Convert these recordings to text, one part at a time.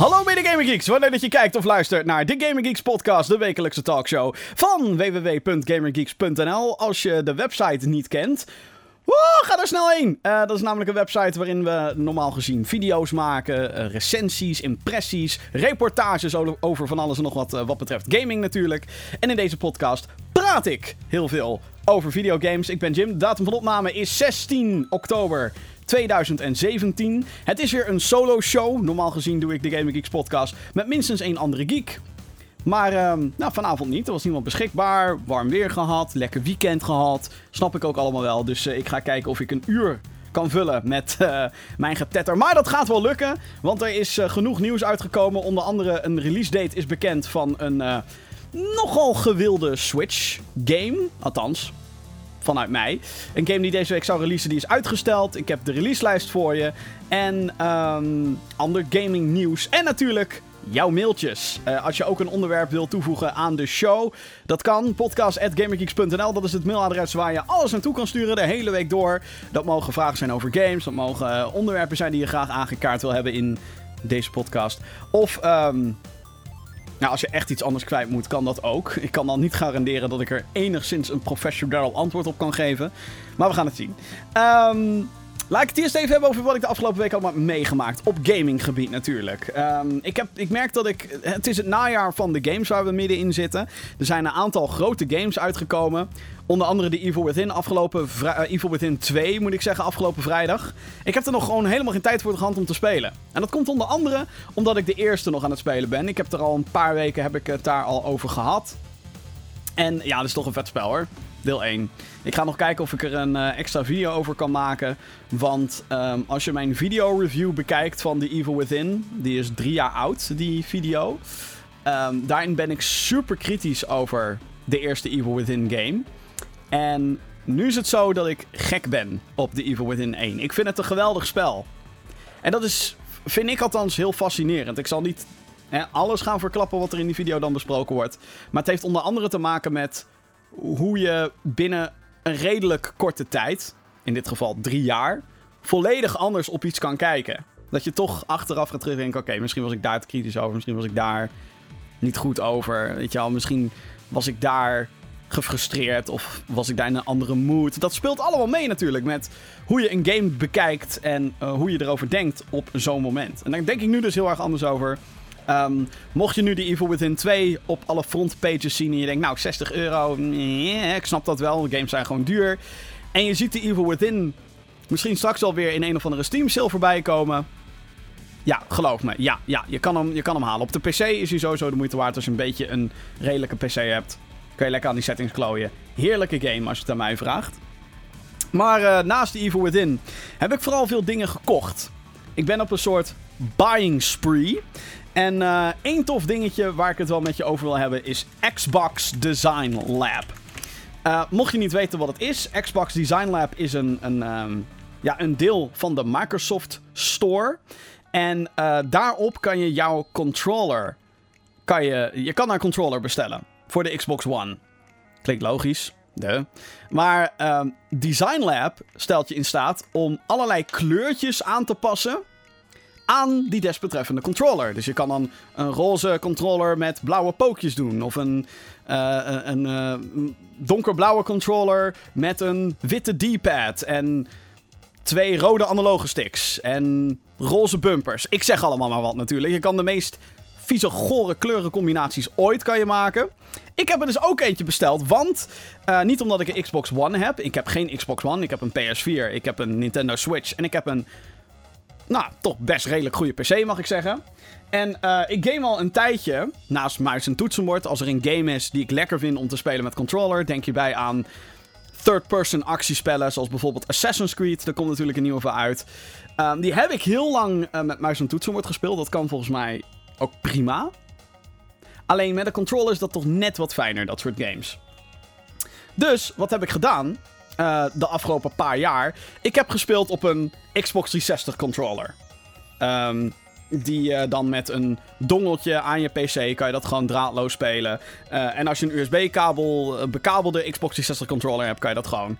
Hallo mede Gaming Geeks, wanneer dat je kijkt of luistert naar de Gaming Geeks podcast, de wekelijkse talkshow van www.gamergeeks.nl. Als je de website niet kent, ga er snel heen. Eh, dat is namelijk een website waarin we normaal gezien video's maken, eh, recensies, impressies, reportages over van alles en nog wat eh, wat betreft gaming natuurlijk. En in deze podcast praat ik heel veel over videogames. Ik ben Jim, de datum van opname is 16 oktober 2017. Het is weer een solo show. Normaal gezien doe ik de Gaming Geeks podcast met minstens één andere geek. Maar ehm, nou, vanavond niet. Er was niemand beschikbaar. Warm weer gehad. Lekker weekend gehad. Snap ik ook allemaal wel. Dus eh, ik ga kijken of ik een uur kan vullen met eh, mijn getetter. Maar dat gaat wel lukken. Want er is eh, genoeg nieuws uitgekomen. Onder andere een release date is bekend van een nogal gewilde Switch game. Althans, vanuit mij. Een game die deze week zou releasen, die is uitgesteld. Ik heb de releaselijst voor je. En ehm, ander gaming nieuws. En natuurlijk jouw mailtjes. Eh, als je ook een onderwerp wilt toevoegen aan de show, dat kan. Podcast.gamergeeks.nl, dat is het mailadres waar je alles naartoe kan sturen de hele week door. Dat mogen vragen zijn over games. Dat mogen eh, onderwerpen zijn die je graag aangekaart wil hebben in deze podcast. Of... ehm, nou, als je echt iets anders kwijt moet, kan dat ook. Ik kan dan niet garanderen dat ik er enigszins een professioneel antwoord op kan geven. Maar we gaan het zien. Ehm, laat ik het eerst even hebben over wat ik de afgelopen week allemaal meegemaakt. Op gaminggebied natuurlijk. Ehm, ik, heb, ik merk dat ik... Het is het najaar van de games waar we middenin zitten. Er zijn een aantal grote games uitgekomen. Onder andere de Evil Within afgelopen... eh, Evil Within 2 moet ik zeggen, afgelopen vrijdag. Ik heb er nog gewoon helemaal geen tijd voor gehad om te spelen. En dat komt onder andere omdat ik de eerste nog aan het spelen ben. Ik heb er al een paar weken heb ik het daar al over gehad. En ja, dat is toch een vet spel hoor. Deel 1. Ik ga nog kijken of ik er een eh, extra video over kan maken. Want ehm, als je mijn video review bekijkt van The Evil Within, die is drie jaar oud, die video. Ehm, daarin ben ik super kritisch over de eerste Evil Within game. En nu is het zo dat ik gek ben op The Evil Within 1. Ik vind het een geweldig spel. En dat is, vind ik althans, heel fascinerend. Ik zal niet hè, alles gaan verklappen wat er in die video dan besproken wordt. Maar het heeft onder andere te maken met hoe je binnen een redelijk korte tijd, in dit geval drie jaar, volledig anders op iets kan kijken. Dat je toch achteraf gaat terugdenken, oké, misschien was ik daar te kritisch over, misschien was ik daar niet goed over. Weet je wel, misschien was ik daar gefrustreerd of was ik daar in een andere mood. Dat speelt allemaal mee natuurlijk met hoe je een game bekijkt en eh, hoe je erover denkt op zo'n moment. En daar denk ik nu dus heel erg anders over. Ehm, mocht je nu de Evil Within 2 op alle frontpages zien en je denkt, nou 60 euro, ik snap dat wel, games zijn gewoon duur. En je ziet de Evil Within misschien straks alweer in een of andere Steam sale voorbij komen. Ja, geloof me. Ja, ja je, kan hem, je kan hem halen. Op de PC is hij sowieso de moeite waard als je een beetje een redelijke PC hebt. Kan je lekker aan die settings klooien. Heerlijke game als je het aan mij vraagt. Maar eh, naast de Evil Within heb ik vooral veel dingen gekocht. Ik ben op een soort buying spree. En eh, één tof dingetje waar ik het wel met je over wil hebben is Xbox Design Lab. Eh, mocht je niet weten wat het is, Xbox Design Lab is een, een, ehm, ja, een deel van de Microsoft Store. En daarop kan je jouw controller. Kan je, je kan een controller bestellen voor de Xbox One. Klinkt logisch. De. Maar ehm, Design Lab stelt je in staat om allerlei kleurtjes aan te passen aan die desbetreffende controller. Dus je kan dan een roze controller met blauwe pookjes doen. Of een, eh, een, eh, donkerblauwe controller met een witte D-pad. En twee rode analoge sticks. En roze bumpers. Ik zeg allemaal maar wat natuurlijk. Je kan de meest vieze, gore kleurencombinaties ooit kan je maken. Ik heb er dus ook eentje besteld, want eh, niet omdat ik een Xbox One heb. Ik heb geen Xbox One, ik heb een PS4, ik heb een Nintendo Switch en ik heb een, nou, toch best redelijk goede PC mag ik zeggen. En eh, ik game al een tijdje, naast muis en toetsenbord. Als er een game is die ik lekker vind om te spelen met controller, denk je bij aan third-person actiespellen, zoals bijvoorbeeld Assassin's Creed. Daar komt natuurlijk een nieuwe van uit. Ehm, die heb ik heel lang eh, met muis en toetsenbord gespeeld. Dat kan volgens mij ook prima. Alleen met een controller is dat toch net wat fijner, dat soort games. Dus, wat heb ik gedaan eh, de afgelopen paar jaar? Ik heb gespeeld op een Xbox 360 controller. Ehm, die eh, dan met een dongeltje aan je PC kan je dat gewoon draadloos spelen. Eh, en als je een USB-kabel, bekabelde Xbox 360 controller hebt, kan je dat gewoon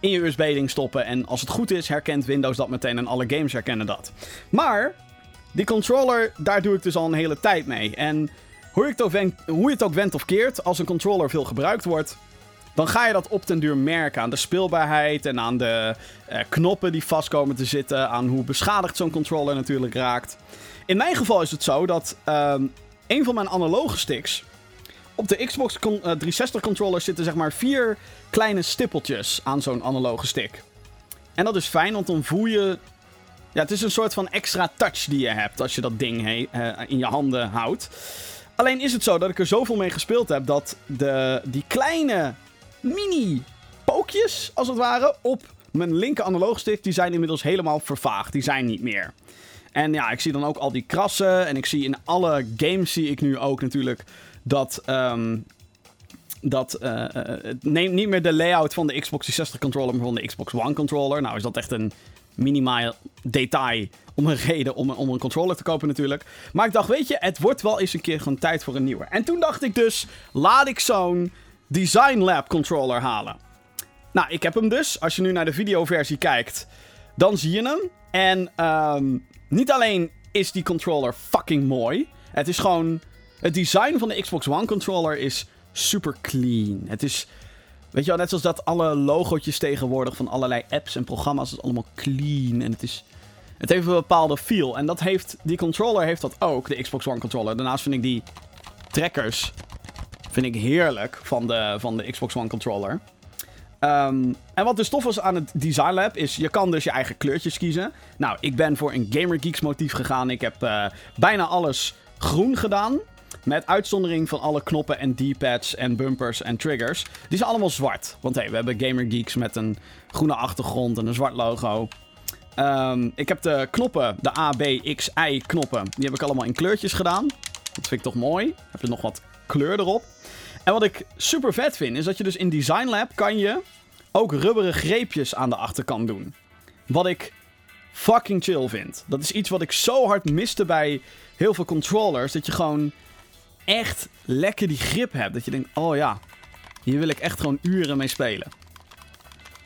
in je USB-ding stoppen. En als het goed is, herkent Windows dat meteen en alle games herkennen dat. Maar die controller, daar doe ik dus al een hele tijd mee. En hoe je, het ook went, hoe je het ook wendt of keert, als een controller veel gebruikt wordt, dan ga je dat op den duur merken aan de speelbaarheid en aan de eh, knoppen die vast komen te zitten, aan hoe beschadigd zo'n controller natuurlijk raakt. In mijn geval is het zo dat ehm, een van mijn analoge sticks, op de Xbox 360 controller zitten zeg maar vier kleine stippeltjes aan zo'n analoge stick. En dat is fijn, want dan voel je. Ja, het is een soort van extra touch die je hebt als je dat ding uh, in je handen houdt. Alleen is het zo dat ik er zoveel mee gespeeld heb dat de, die kleine mini pookjes, als het ware, op mijn linker analoogstick, die zijn inmiddels helemaal vervaagd. Die zijn niet meer. En ja, ik zie dan ook al die krassen. En ik zie in alle games zie ik nu ook natuurlijk dat. Um, dat uh, het neemt niet meer de layout van de Xbox 360 controller, maar van de Xbox One controller. Nou is dat echt een minimaal detail om een reden om, om een controller te kopen natuurlijk. Maar ik dacht, weet je, het wordt wel eens een keer gewoon tijd voor een nieuwe. En toen dacht ik dus, laat ik zo'n Design Lab controller halen. Nou, ik heb hem dus. Als je nu naar de videoversie kijkt, dan zie je hem. En um, niet alleen is die controller fucking mooi. Het is gewoon. Het design van de Xbox One controller is super clean. Het is. Weet je wel, net zoals dat alle logootjes tegenwoordig van allerlei apps en programma's is allemaal clean. En het is. Het heeft een bepaalde feel. En dat heeft. Die controller heeft dat ook, de Xbox One controller. Daarnaast vind ik die trekkers. Vind ik heerlijk van de, van de Xbox One controller. Um, en wat dus tof was aan het Design Lab is, je kan dus je eigen kleurtjes kiezen. Nou, ik ben voor een Gamer Geeks motief gegaan. Ik heb uh, bijna alles groen gedaan. Met uitzondering van alle knoppen en D-pads en bumpers en triggers. Die zijn allemaal zwart. Want hey, we hebben Gamer Geeks met een groene achtergrond en een zwart logo. Um, ik heb de knoppen, de A, B, X, Y knoppen, die heb ik allemaal in kleurtjes gedaan. Dat vind ik toch mooi. Heb je nog wat kleur erop. En wat ik super vet vind, is dat je dus in Design Lab kan je ook rubberen greepjes aan de achterkant doen. Wat ik fucking chill vind. Dat is iets wat ik zo hard miste bij heel veel controllers. Dat je gewoon echt lekker die grip hebt. Dat je denkt, oh ja, hier wil ik echt gewoon uren mee spelen.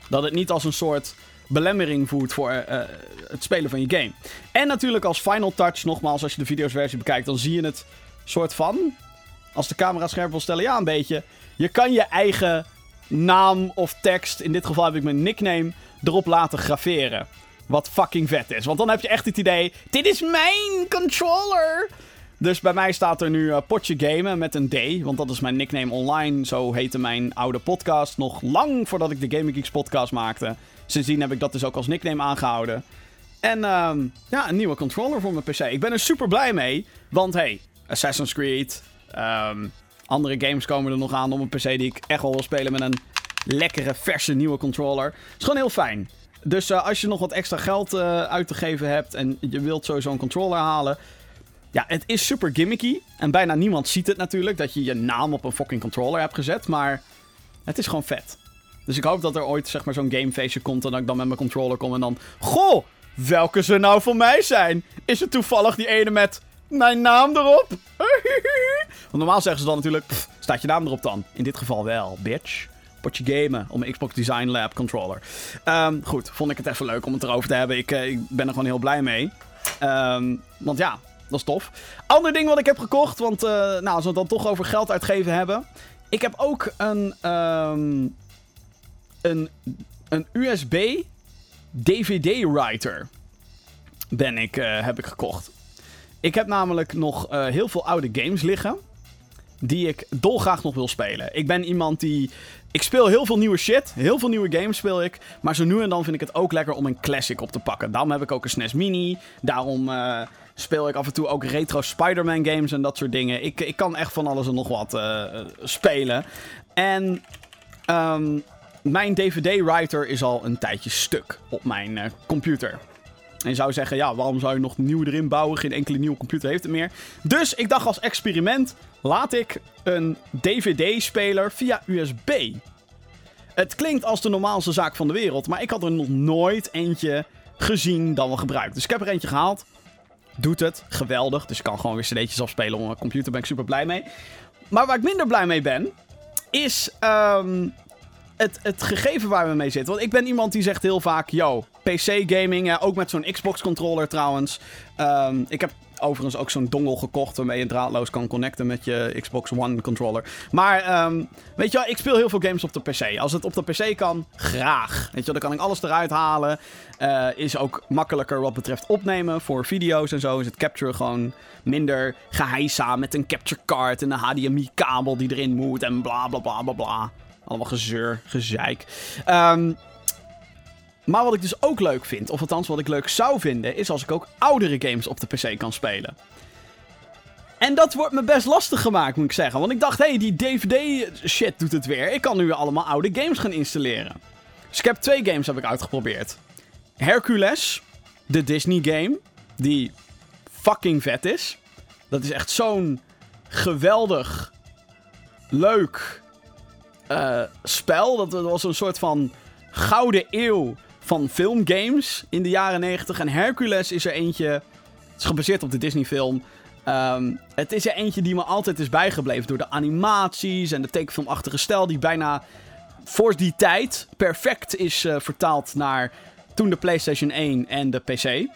Dat het niet als een soort belemmering voert voor uh, het spelen van je game. En natuurlijk als final touch, nogmaals, als je de videoversie bekijkt, dan zie je het soort van als de camera scherp wil stellen, ja, een beetje. Je kan je eigen naam of tekst, in dit geval heb ik mijn nickname, erop laten graveren. Wat fucking vet is. Want dan heb je echt het idee: dit is mijn controller. Dus bij mij staat er nu uh, Potje Gamen met een D. Want dat is mijn nickname online. Zo heette mijn oude podcast. Nog lang voordat ik de Gaming Geeks podcast maakte. Sindsdien heb ik dat dus ook als nickname aangehouden. En uh, ja, een nieuwe controller voor mijn PC. Ik ben er super blij mee. Want hey, Assassin's Creed, Um, andere games komen er nog aan op een PC die ik echt wel wil spelen met een lekkere, verse nieuwe controller. Het is gewoon heel fijn. Dus uh, als je nog wat extra geld uh, uit te geven hebt en je wilt sowieso een controller halen. Ja, het is super gimmicky. En bijna niemand ziet het natuurlijk, dat je je naam op een fucking controller hebt gezet. Maar het is gewoon vet. Dus ik hoop dat er ooit zeg maar zo'n gamefeestje komt en dat ik dan met mijn controller kom en dan... Goh, welke ze nou voor mij zijn? Is het toevallig die ene met mijn naam erop? Want normaal zeggen ze dan natuurlijk, staat je naam erop dan? In dit geval wel, bitch. Potje gamen om een Xbox Design Lab controller. Um, goed, vond ik het even leuk om het erover te hebben. Ik, uh, ik ben er gewoon heel blij mee. Um, want ja, dat is tof. Ander ding wat ik heb gekocht, want uh, nou, als we het dan toch over geld uitgeven hebben. Ik heb ook een, um, een, een USB DVD writer. Ben ik, uh, heb ik gekocht. Ik heb namelijk nog uh, heel veel oude games liggen die ik dolgraag nog wil spelen. Ik ben iemand die. Ik speel heel veel nieuwe shit. Heel veel nieuwe games speel ik. Maar zo nu en dan vind ik het ook lekker om een classic op te pakken. Daarom heb ik ook een SNES Mini. Daarom speel ik af en toe ook retro Spider-Man games en dat soort dingen. Ik, ik kan echt van alles en nog wat uh, spelen. En. Um, mijn DVD-writer is al een tijdje stuk op mijn uh, computer. En je zou zeggen, ja, waarom zou je nog nieuw erin bouwen? Geen enkele nieuwe computer heeft het meer. Dus ik dacht als experiment, laat ik een DVD-speler via USB. Het klinkt als de normaalste zaak van de wereld, maar ik had er nog nooit eentje gezien dan wel gebruikt. Dus ik heb er eentje gehaald. Doet het, geweldig. Dus ik kan gewoon weer cd'tjes afspelen op mijn computer, ben ik super blij mee. Maar waar ik minder blij mee ben, is... Um, het, het gegeven waar we mee zitten. Want ik ben iemand die zegt heel vaak: yo, PC-gaming, ook met zo'n Xbox-controller trouwens. Ehm, ik heb overigens ook zo'n dongle gekocht waarmee je draadloos kan connecten met je Xbox One controller. Maar ehm, weet je wel, ik speel heel veel games op de PC. Als het op de PC kan, graag. Weet je wel, dan kan ik alles eruit halen. Uh, is ook makkelijker wat betreft opnemen voor video's en zo. Is het capture gewoon minder geheisa met een capture card en een HDMI-kabel die erin moet en bla bla bla bla bla. Allemaal gezeur, gezeik. Um, maar wat ik dus ook leuk vind, of althans wat ik leuk zou vinden, is als ik ook oudere games op de PC kan spelen. En dat wordt me best lastig gemaakt, moet ik zeggen. Want ik dacht, hé, hey, die DVD-shit doet het weer. Ik kan nu allemaal oude games gaan installeren. Dus ik heb twee games heb ik uitgeprobeerd. Hercules, de Disney-game, die fucking vet is. Dat is echt zo'n geweldig, leuk uh, spel. Dat was een soort van gouden eeuw van filmgames in de jaren 90. En Hercules is er eentje. Het is gebaseerd op de Disney-film. Um, het is er eentje die me altijd is bijgebleven door de animaties en de tekenfilmachtige stijl, die bijna voor die tijd perfect is uh, vertaald naar toen de PlayStation 1 en de PC.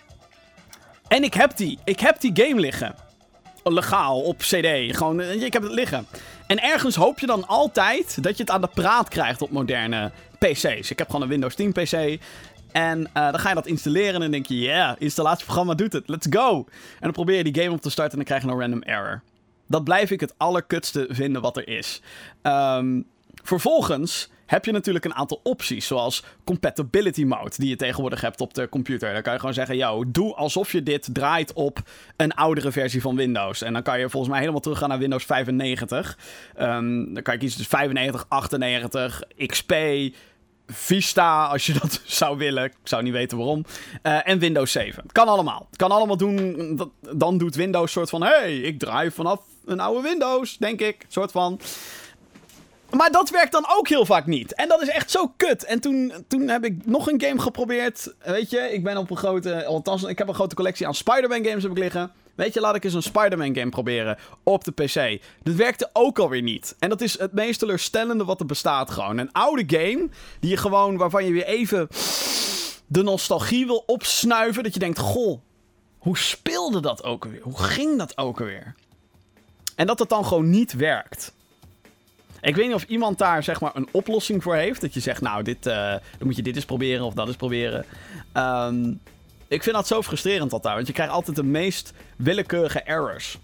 En ik heb die. Ik heb die game liggen. Legaal op CD. Gewoon, eh, ik heb het liggen. En ergens hoop je dan altijd dat je het aan de praat krijgt op moderne PC's. Ik heb gewoon een Windows 10 PC. En uh, dan ga je dat installeren en dan denk je, yeah, installatieprogramma doet het, let's go. En dan probeer je die game op te starten en dan krijg je een random error. Dat blijf ik het allerkutste vinden wat er is. Um, vervolgens heb je natuurlijk een aantal opties, zoals compatibility mode, die je tegenwoordig hebt op de computer. Dan kan je gewoon zeggen, yo, doe alsof je dit draait op een oudere versie van Windows. En dan kan je volgens mij helemaal teruggaan naar Windows 95. Um, dan kan je kiezen dus 95, 98, XP, Vista, als je dat zou willen. Ik zou niet weten waarom. Uh, en Windows 7. Kan allemaal. Kan allemaal doen. Dan doet Windows soort van... hey, ik draai vanaf een oude Windows, denk ik. Soort van... Maar dat werkt dan ook heel vaak niet. En dat is echt zo kut. En toen, toen heb ik nog een game geprobeerd. Weet je, ik ben op een grote... Althans, ik heb een grote collectie aan Spider-Man games heb ik liggen. Weet je, laat ik eens een Spider-Man game proberen op de PC. Dat werkte ook alweer niet. En dat is het meest teleurstellende wat er bestaat gewoon. Een oude game die je gewoon, waarvan je weer even de nostalgie wil opsnuiven. Dat je denkt, goh, hoe speelde dat ook alweer? Hoe ging dat ook alweer? En dat het dan gewoon niet werkt. Ik weet niet of iemand daar zeg maar een oplossing voor heeft. Dat je zegt, nou, dit, uh, dan moet je dit eens proberen of dat eens proberen. Um, ik vind dat zo frustrerend altijd, want je krijgt altijd de meest willekeurige errors.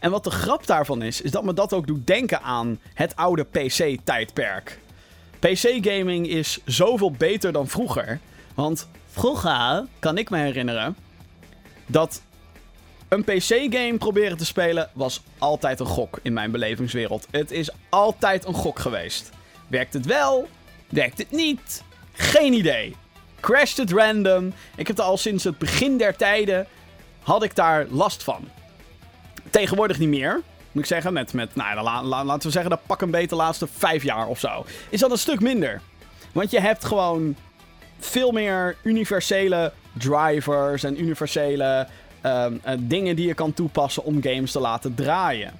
En wat de grap daarvan is, is dat me dat ook doet denken aan het oude PC-tijdperk. PC-gaming is zoveel beter dan vroeger. Want vroeger kan ik me herinneren dat een PC-game proberen te spelen was altijd een gok in mijn belevingswereld. Het is altijd een gok geweest. Werkt het wel? Werkt het niet? Geen idee. Crashed het random. Ik heb er al sinds het begin der tijden had ik daar last van. Tegenwoordig niet meer. Moet ik zeggen, met, met nou, laten we zeggen, dat pak een beter de laatste vijf jaar of zo. Is dat een stuk minder. Want je hebt gewoon veel meer universele drivers en universele uh, dingen die je kan toepassen om games te laten draaien.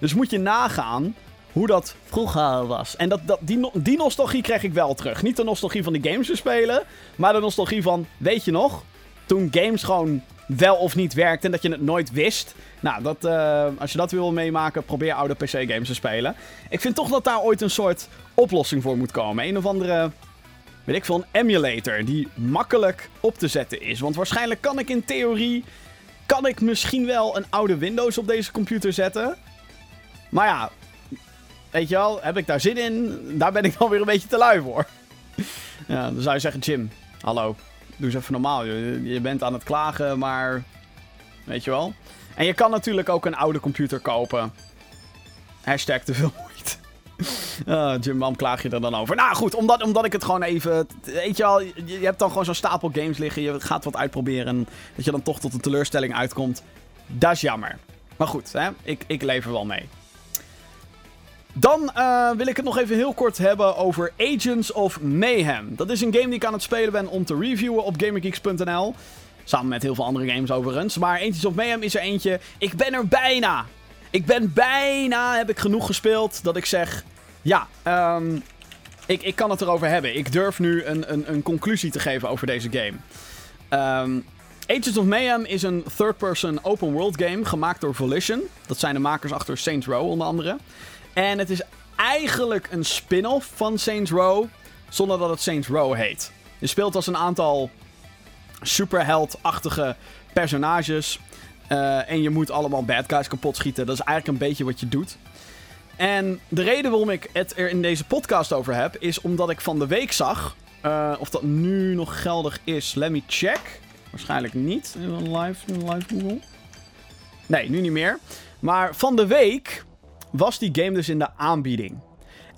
Dus moet je nagaan hoe dat vroeger was. En dat, dat, die, nostalgie krijg ik wel terug. Niet de nostalgie van de games te spelen, maar de nostalgie van, weet je nog, toen games gewoon wel of niet werkten en dat je het nooit wist. Nou, dat, uh, als je dat wil meemaken, probeer oude PC-games te spelen. Ik vind toch dat daar ooit een soort oplossing voor moet komen. Een of andere, weet ik veel, emulator die makkelijk op te zetten is. Want waarschijnlijk kan ik in theorie, kan ik misschien wel een oude Windows op deze computer zetten. Maar ja, Weet je wel, heb ik daar zin in? Daar ben ik dan weer een beetje te lui voor. ja, dan zou je zeggen, Jim, hallo, doe eens even normaal. Je, je bent aan het klagen, maar... Weet je wel? En je kan natuurlijk ook een oude computer kopen. Hashtag te veel. Uh, Jim, waarom klaag je er dan over? Nou goed, omdat, omdat ik het gewoon even... Weet je wel, je, hebt dan gewoon zo'n stapel games liggen. Je gaat wat uitproberen. En dat je dan toch tot een teleurstelling uitkomt. Dat is jammer. Maar goed, hè, ik, ik leef er wel mee. Dan uh, wil ik het nog even heel kort hebben over Agents of Mayhem. Dat is een game die ik aan het spelen ben om te reviewen op GamerGeeks.nl. Samen met heel veel andere games overigens. Maar Agents of Mayhem is er eentje. Ik ben er bijna. Ik ben bijna, heb ik genoeg gespeeld dat ik zeg... Ja, um, ik, ik kan het erover hebben. Ik durf nu een, een, een conclusie te geven over deze game. Um, Agents of Mayhem is een third-person open world game gemaakt door Volition. Dat zijn de makers achter Saints Row onder andere. En het is eigenlijk een spin-off van Saints Row, zonder dat het Saints Row heet. Je speelt als een aantal superheldachtige personages. Uh, en je moet allemaal bad guys kapot schieten. Dat is eigenlijk een beetje wat je doet. En de reden waarom ik het er in deze podcast over heb, is omdat ik van de week zag. Uh, of dat nu nog geldig is. Let me check. Waarschijnlijk niet. Live, live Google. Nee, nu niet meer. Maar van de week was die game dus in de aanbieding.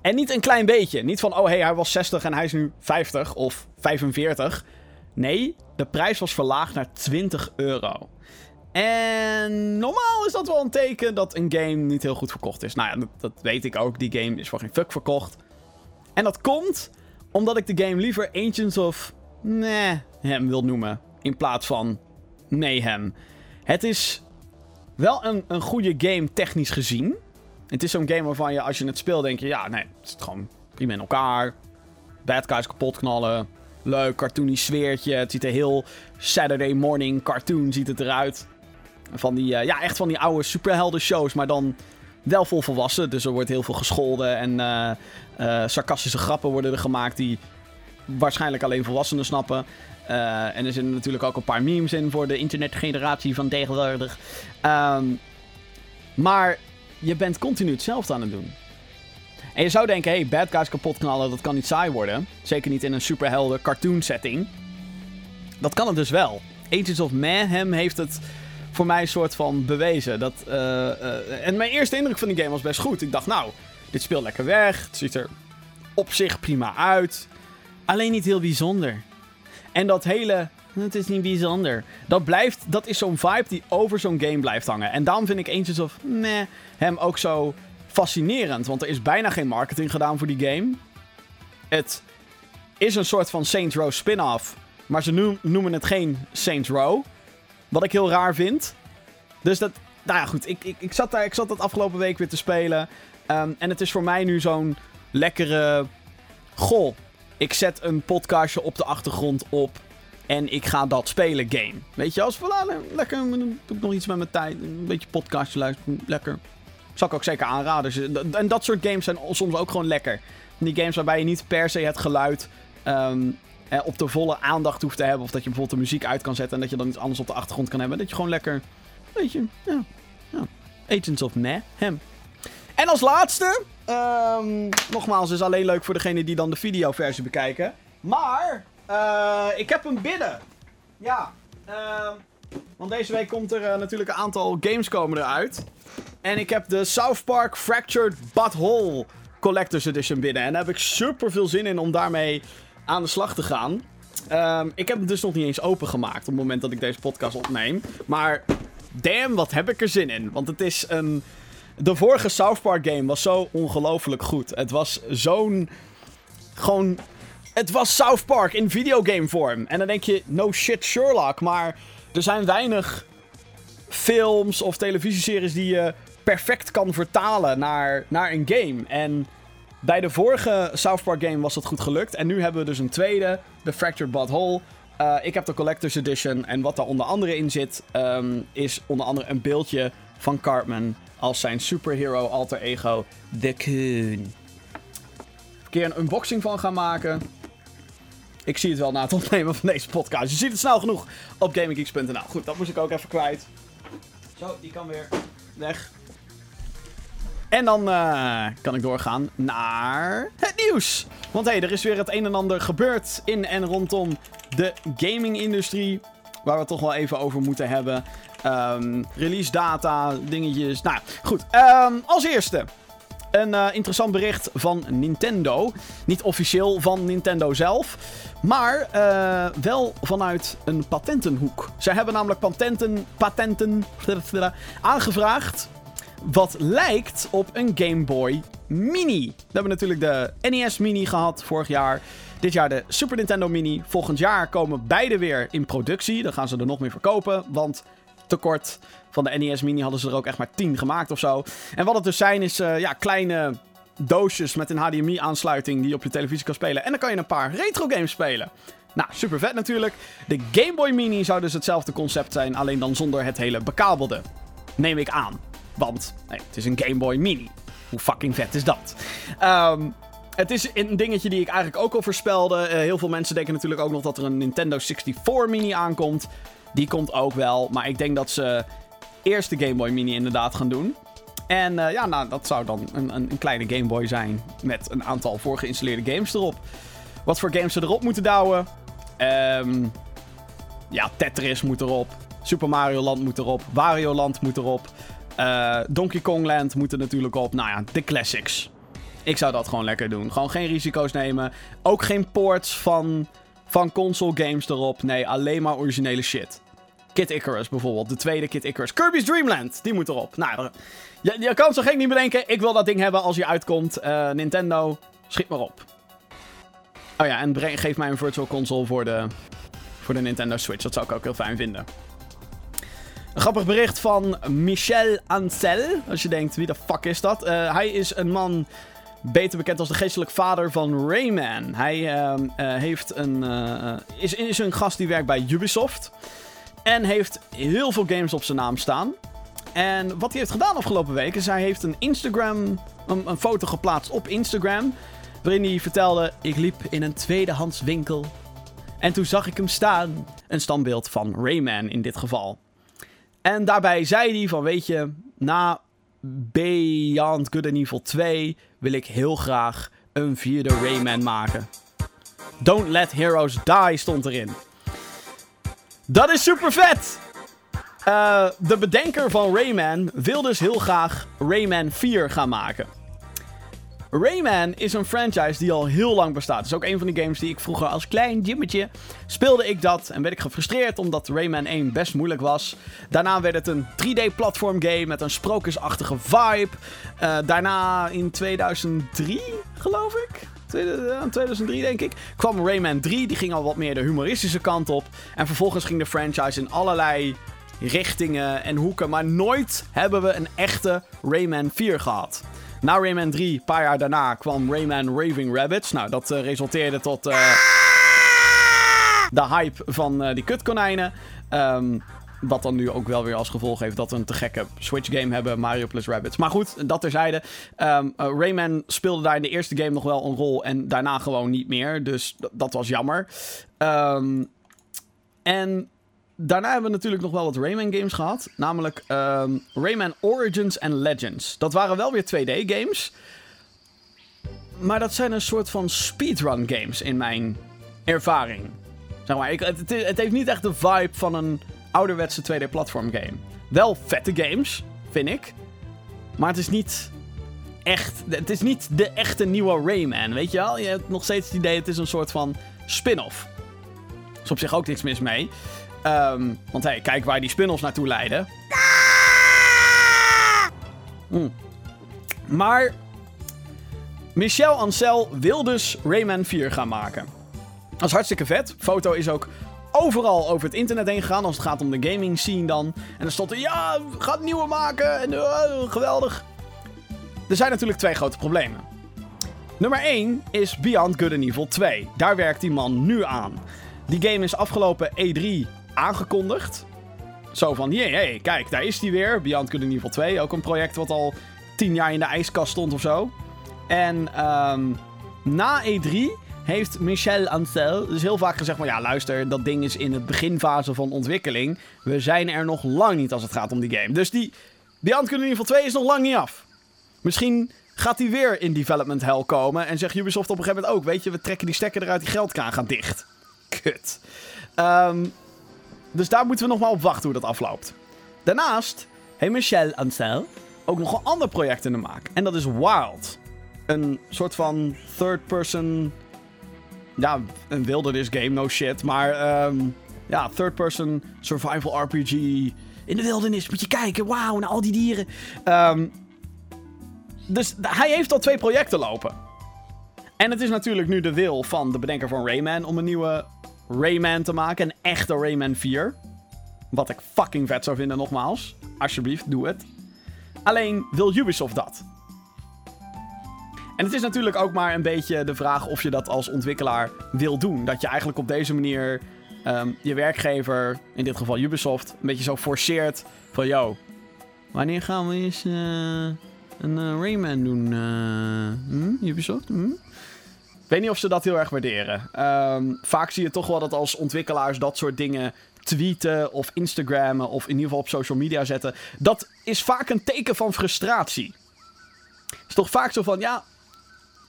En niet een klein beetje. Niet van, oh hey, hij was 60 en hij is nu 50 of 45. Nee, de prijs was verlaagd naar 20 euro. En normaal is dat wel een teken dat een game niet heel goed verkocht is. Nou ja, dat, weet ik ook. Die game is voor geen fuck verkocht. En dat komt omdat ik de game liever Ancients of... Nee, hem wil noemen. In plaats van Mayhem. Het is wel een, een goede game technisch gezien. Het is zo'n game waarvan je als je het speelt denk je... Ja, nee, het zit gewoon prima in elkaar. Bad guys kapot knallen. Leuk, cartoony sfeertje. Het ziet er heel Saturday morning cartoon ziet het eruit. Van die, uh, ja, echt van die oude superhelden shows, maar dan wel vol volwassen. Dus er wordt heel veel gescholden en uh, sarcastische grappen worden er gemaakt die waarschijnlijk alleen volwassenen snappen. en er zitten natuurlijk ook een paar memes in voor de internetgeneratie van tegenwoordig. Um, maar je bent continu hetzelfde aan het doen. En je zou denken, hey, bad guys kapot knallen, dat kan niet saai worden. Zeker niet in een superhelden cartoon setting. Dat kan het dus wel. Agents of Mayhem heeft het voor mij een soort van bewezen. Dat, uh, uh, en mijn eerste indruk van die game was best goed. Ik dacht, nou, dit speelt lekker weg. Het ziet er op zich prima uit. Alleen niet heel bijzonder. En dat hele, het is niet bijzonder. Dat blijft, dat is zo'n vibe die over zo'n game blijft hangen. En daarom vind ik Agents of meh, hem ook zo fascinerend. Want er is bijna geen marketing gedaan voor die game. Het is een soort van Saints Row spin-off. Maar ze noemen het geen Saints Row. Wat ik heel raar vind. Dus dat, nou ja, goed. Ik, ik, ik, zat, daar, ik zat dat afgelopen week weer te spelen. Um, en het is voor mij nu zo'n lekkere. Goh, ik zet een podcastje op de achtergrond op. En ik ga dat spelen game. Weet je, als voilà, lekker. Doe ik nog iets met mijn tijd. Een beetje podcastje luisteren. Lekker. Zal ik ook zeker aanraden. Dus, en dat soort games zijn soms ook gewoon lekker. Die games waarbij je niet per se het geluid. Um, eh, op de volle aandacht hoeft te hebben. Of dat je bijvoorbeeld de muziek uit kan zetten en dat je dan iets anders op de achtergrond kan hebben. Dat je gewoon lekker, weet je, ja, ja. Agents of Mayhem. En als laatste, um, nogmaals, is alleen leuk voor degene die dan de videoversie bekijken. Maar, uh, ik heb hem binnen. Ja, uh, want deze week komt er uh, natuurlijk een aantal games komen eruit. En ik heb de South Park Fractured Butthole Collector's Edition binnen. En daar heb ik super veel zin in om daarmee aan de slag te gaan. Um, ik heb hem dus nog niet eens opengemaakt op het moment dat ik deze podcast opneem. Maar damn, wat heb ik er zin in. Want het is een... De vorige South Park game was zo ongelooflijk goed. Het was zo'n... Gewoon... Het was South Park in videogame vorm. En dan denk je, no shit Sherlock. Maar er zijn weinig films of televisieseries die je perfect kan vertalen naar, naar een game. En bij de vorige South Park game was dat goed gelukt. En nu hebben we dus een tweede, de Fractured Butthole. Uh, ik heb de Collector's Edition. En wat daar onder andere in zit, um, is onder andere een beeldje van Cartman als zijn superhero alter ego, The Coon. Een keer een unboxing van gaan maken. Ik zie het wel na het opnemen van deze podcast. Je ziet het snel genoeg op GamingGeeks.nl. Goed, dat moest ik ook even kwijt. Zo, die kan weer weg. En dan uh, kan ik doorgaan naar het nieuws. Want hé, hey, er is weer het een en ander gebeurd in en rondom de gaming-industrie. Waar we het toch wel even over moeten hebben. Um, release data, dingetjes. Nou goed, um, als eerste. Een uh, interessant bericht van Nintendo. Niet officieel van Nintendo zelf. Maar uh, wel vanuit een patentenhoek. Zij hebben namelijk patenten, patenten aangevraagd wat lijkt op een Game Boy Mini. We hebben natuurlijk de NES Mini gehad vorig jaar. Dit jaar de Super Nintendo Mini. Volgend jaar komen beide weer in productie. Dan gaan ze er nog meer verkopen, want tekort van de NES Mini hadden ze er ook echt maar 10 gemaakt of zo. En wat het dus zijn is uh, ja, kleine doosjes met een HDMI-aansluiting die je op je televisie kan spelen. En dan kan je een paar retro games spelen. Nou, super vet natuurlijk. De Game Boy Mini zou dus hetzelfde concept zijn, alleen dan zonder het hele bekabelde. Neem ik aan. Want nee, het is een Game Boy Mini. Hoe fucking vet is dat? Um, het is een dingetje die ik eigenlijk ook al voorspelde. Uh, heel veel mensen denken natuurlijk ook nog dat er een Nintendo 64 Mini aankomt. Die komt ook wel, maar ik denk dat ze eerst de Game Boy Mini inderdaad gaan doen. En uh, ja, nou, dat zou dan een, een, kleine Game Boy zijn met een aantal voorgeïnstalleerde games erop. Wat voor games ze erop moeten douwen? Um, ja, Tetris moet erop. Super Mario Land moet erop. Wario Land moet erop. Uh, Donkey Kong Land moet er natuurlijk op. Nou ja, de classics. Ik zou dat gewoon lekker doen. Gewoon geen risico's nemen. Ook geen ports van, van console games erop. Nee, alleen maar originele shit. Kid Icarus bijvoorbeeld. De tweede Kid Icarus. Kirby's Dream Land. Die moet erop. Nou, je, je kan zo gek niet bedenken. Ik wil dat ding hebben als hij uitkomt. Uh, Nintendo, schiet maar op. Oh ja, en breng, geef mij een virtual console voor de, voor de Nintendo Switch. Dat zou ik ook heel fijn vinden. Een grappig bericht van Michel Ancel. Als je denkt, wie de fuck is dat? Uh, hij is een man beter bekend als de geestelijk vader van Rayman. Hij uh, uh, heeft een, uh, is, is een gast die werkt bij Ubisoft. En heeft heel veel games op zijn naam staan. En wat hij heeft gedaan afgelopen week is hij heeft een Instagram, een, een foto geplaatst op Instagram. Waarin hij vertelde, ik liep in een tweedehands winkel. En toen zag ik hem staan. Een standbeeld van Rayman in dit geval. En daarbij zei hij van, weet je, na Beyond Good and Evil 2 wil ik heel graag een vierde Rayman maken. Don't Let Heroes Die stond erin. Dat is super vet! Uh, de bedenker van Rayman wil dus heel graag Rayman 4 gaan maken. Rayman is een franchise die al heel lang bestaat. Het is ook een van die games die ik vroeger als klein Jimmetje speelde ik dat en werd ik gefrustreerd omdat Rayman 1 best moeilijk was. Daarna werd het een 3D platform game met een sprookjesachtige vibe. Uh, daarna in 2003, geloof ik. 2003 denk ik, kwam Rayman 3. Die ging al wat meer de humoristische kant op. En vervolgens ging de franchise in allerlei richtingen en hoeken. Maar nooit hebben we een echte Rayman 4 gehad. Na Rayman 3, een paar jaar daarna, kwam Rayman Raving Rabbits. Nou, dat uh, resulteerde tot uh, de hype van uh, die kutkonijnen. Um, wat dan nu ook wel weer als gevolg heeft dat we een te gekke Switch game hebben, Mario plus Rabbits. Maar goed, dat terzijde. Um, Rayman speelde daar in de eerste game nog wel een rol en daarna gewoon niet meer. Dus dat was jammer. Um, en daarna hebben we natuurlijk nog wel wat Rayman games gehad. Namelijk um, Rayman Origins en Legends. Dat waren wel weer 2D games. Maar dat zijn een soort van speedrun games in mijn ervaring. Zeg maar, ik, het, het, heeft niet echt de vibe van een ouderwetse 2D platform game. Wel vette games, vind ik. Maar het is niet echt... Het is niet de echte nieuwe Rayman, weet je wel? Je hebt nog steeds het idee, het is een soort van spin-off. Is op zich ook niks mis mee. Um, want hey, kijk waar die spin-offs naartoe leiden. Mm. Maar Michel Ancel wil dus Rayman 4 gaan maken. Dat is hartstikke vet. Foto is ook overal over het internet heen gegaan als het gaat om de gaming scene dan. En er stond er, ja, gaat nieuwe maken en uh, geweldig. Er zijn natuurlijk twee grote problemen. Nummer 1 is Beyond Good and Evil 2. Daar werkt die man nu aan. Die game is afgelopen E3 aangekondigd. Zo van, jee, kijk, daar is die weer. Beyond Good and Evil 2. Ook een project wat al tien jaar in de ijskast stond of zo. En um, na E3 heeft Michel Ancel dus heel vaak gezegd van... Ja, luister, dat ding is in het beginfase van ontwikkeling. We zijn er nog lang niet als het gaat om die game. Dus die Beyond Good and Evil 2 is nog lang niet af. Misschien gaat hij weer in development hell komen... en zegt Ubisoft op een gegeven moment ook... Weet je, we trekken die stekker eruit, die geldkraan gaat dicht. Kut. Um, dus daar moeten we nog maar op wachten hoe dat afloopt. Daarnaast heeft Michel Ancel ook nog een ander project in de maak. En dat is Wild. Een soort van third-person... Ja, een wildernis game, no shit. Maar um, ja, third-person survival RPG in de wildernis. Moet je kijken, wauw, naar al die dieren. Um, dus hij heeft al twee projecten lopen. En het is natuurlijk nu de wil van de bedenker van Rayman om een nieuwe Rayman te maken. Een echte Rayman 4. Wat ik fucking vet zou vinden, nogmaals. Alsjeblieft, doe het. Alleen wil Ubisoft dat. En het is natuurlijk ook maar een beetje de vraag of je dat als ontwikkelaar wil doen. Dat je eigenlijk op deze manier ehm, je werkgever, in dit geval Ubisoft, een beetje zo forceert van... Yo, wanneer gaan we eens uh, een uh, Rayman doen, uh? Ubisoft? Hm? Ik weet niet of ze dat heel erg waarderen. Um, vaak zie je toch wel dat als ontwikkelaars dat soort dingen tweeten of Instagrammen of in ieder geval op social media zetten. Dat is vaak een teken van frustratie. Is toch vaak zo van, ja,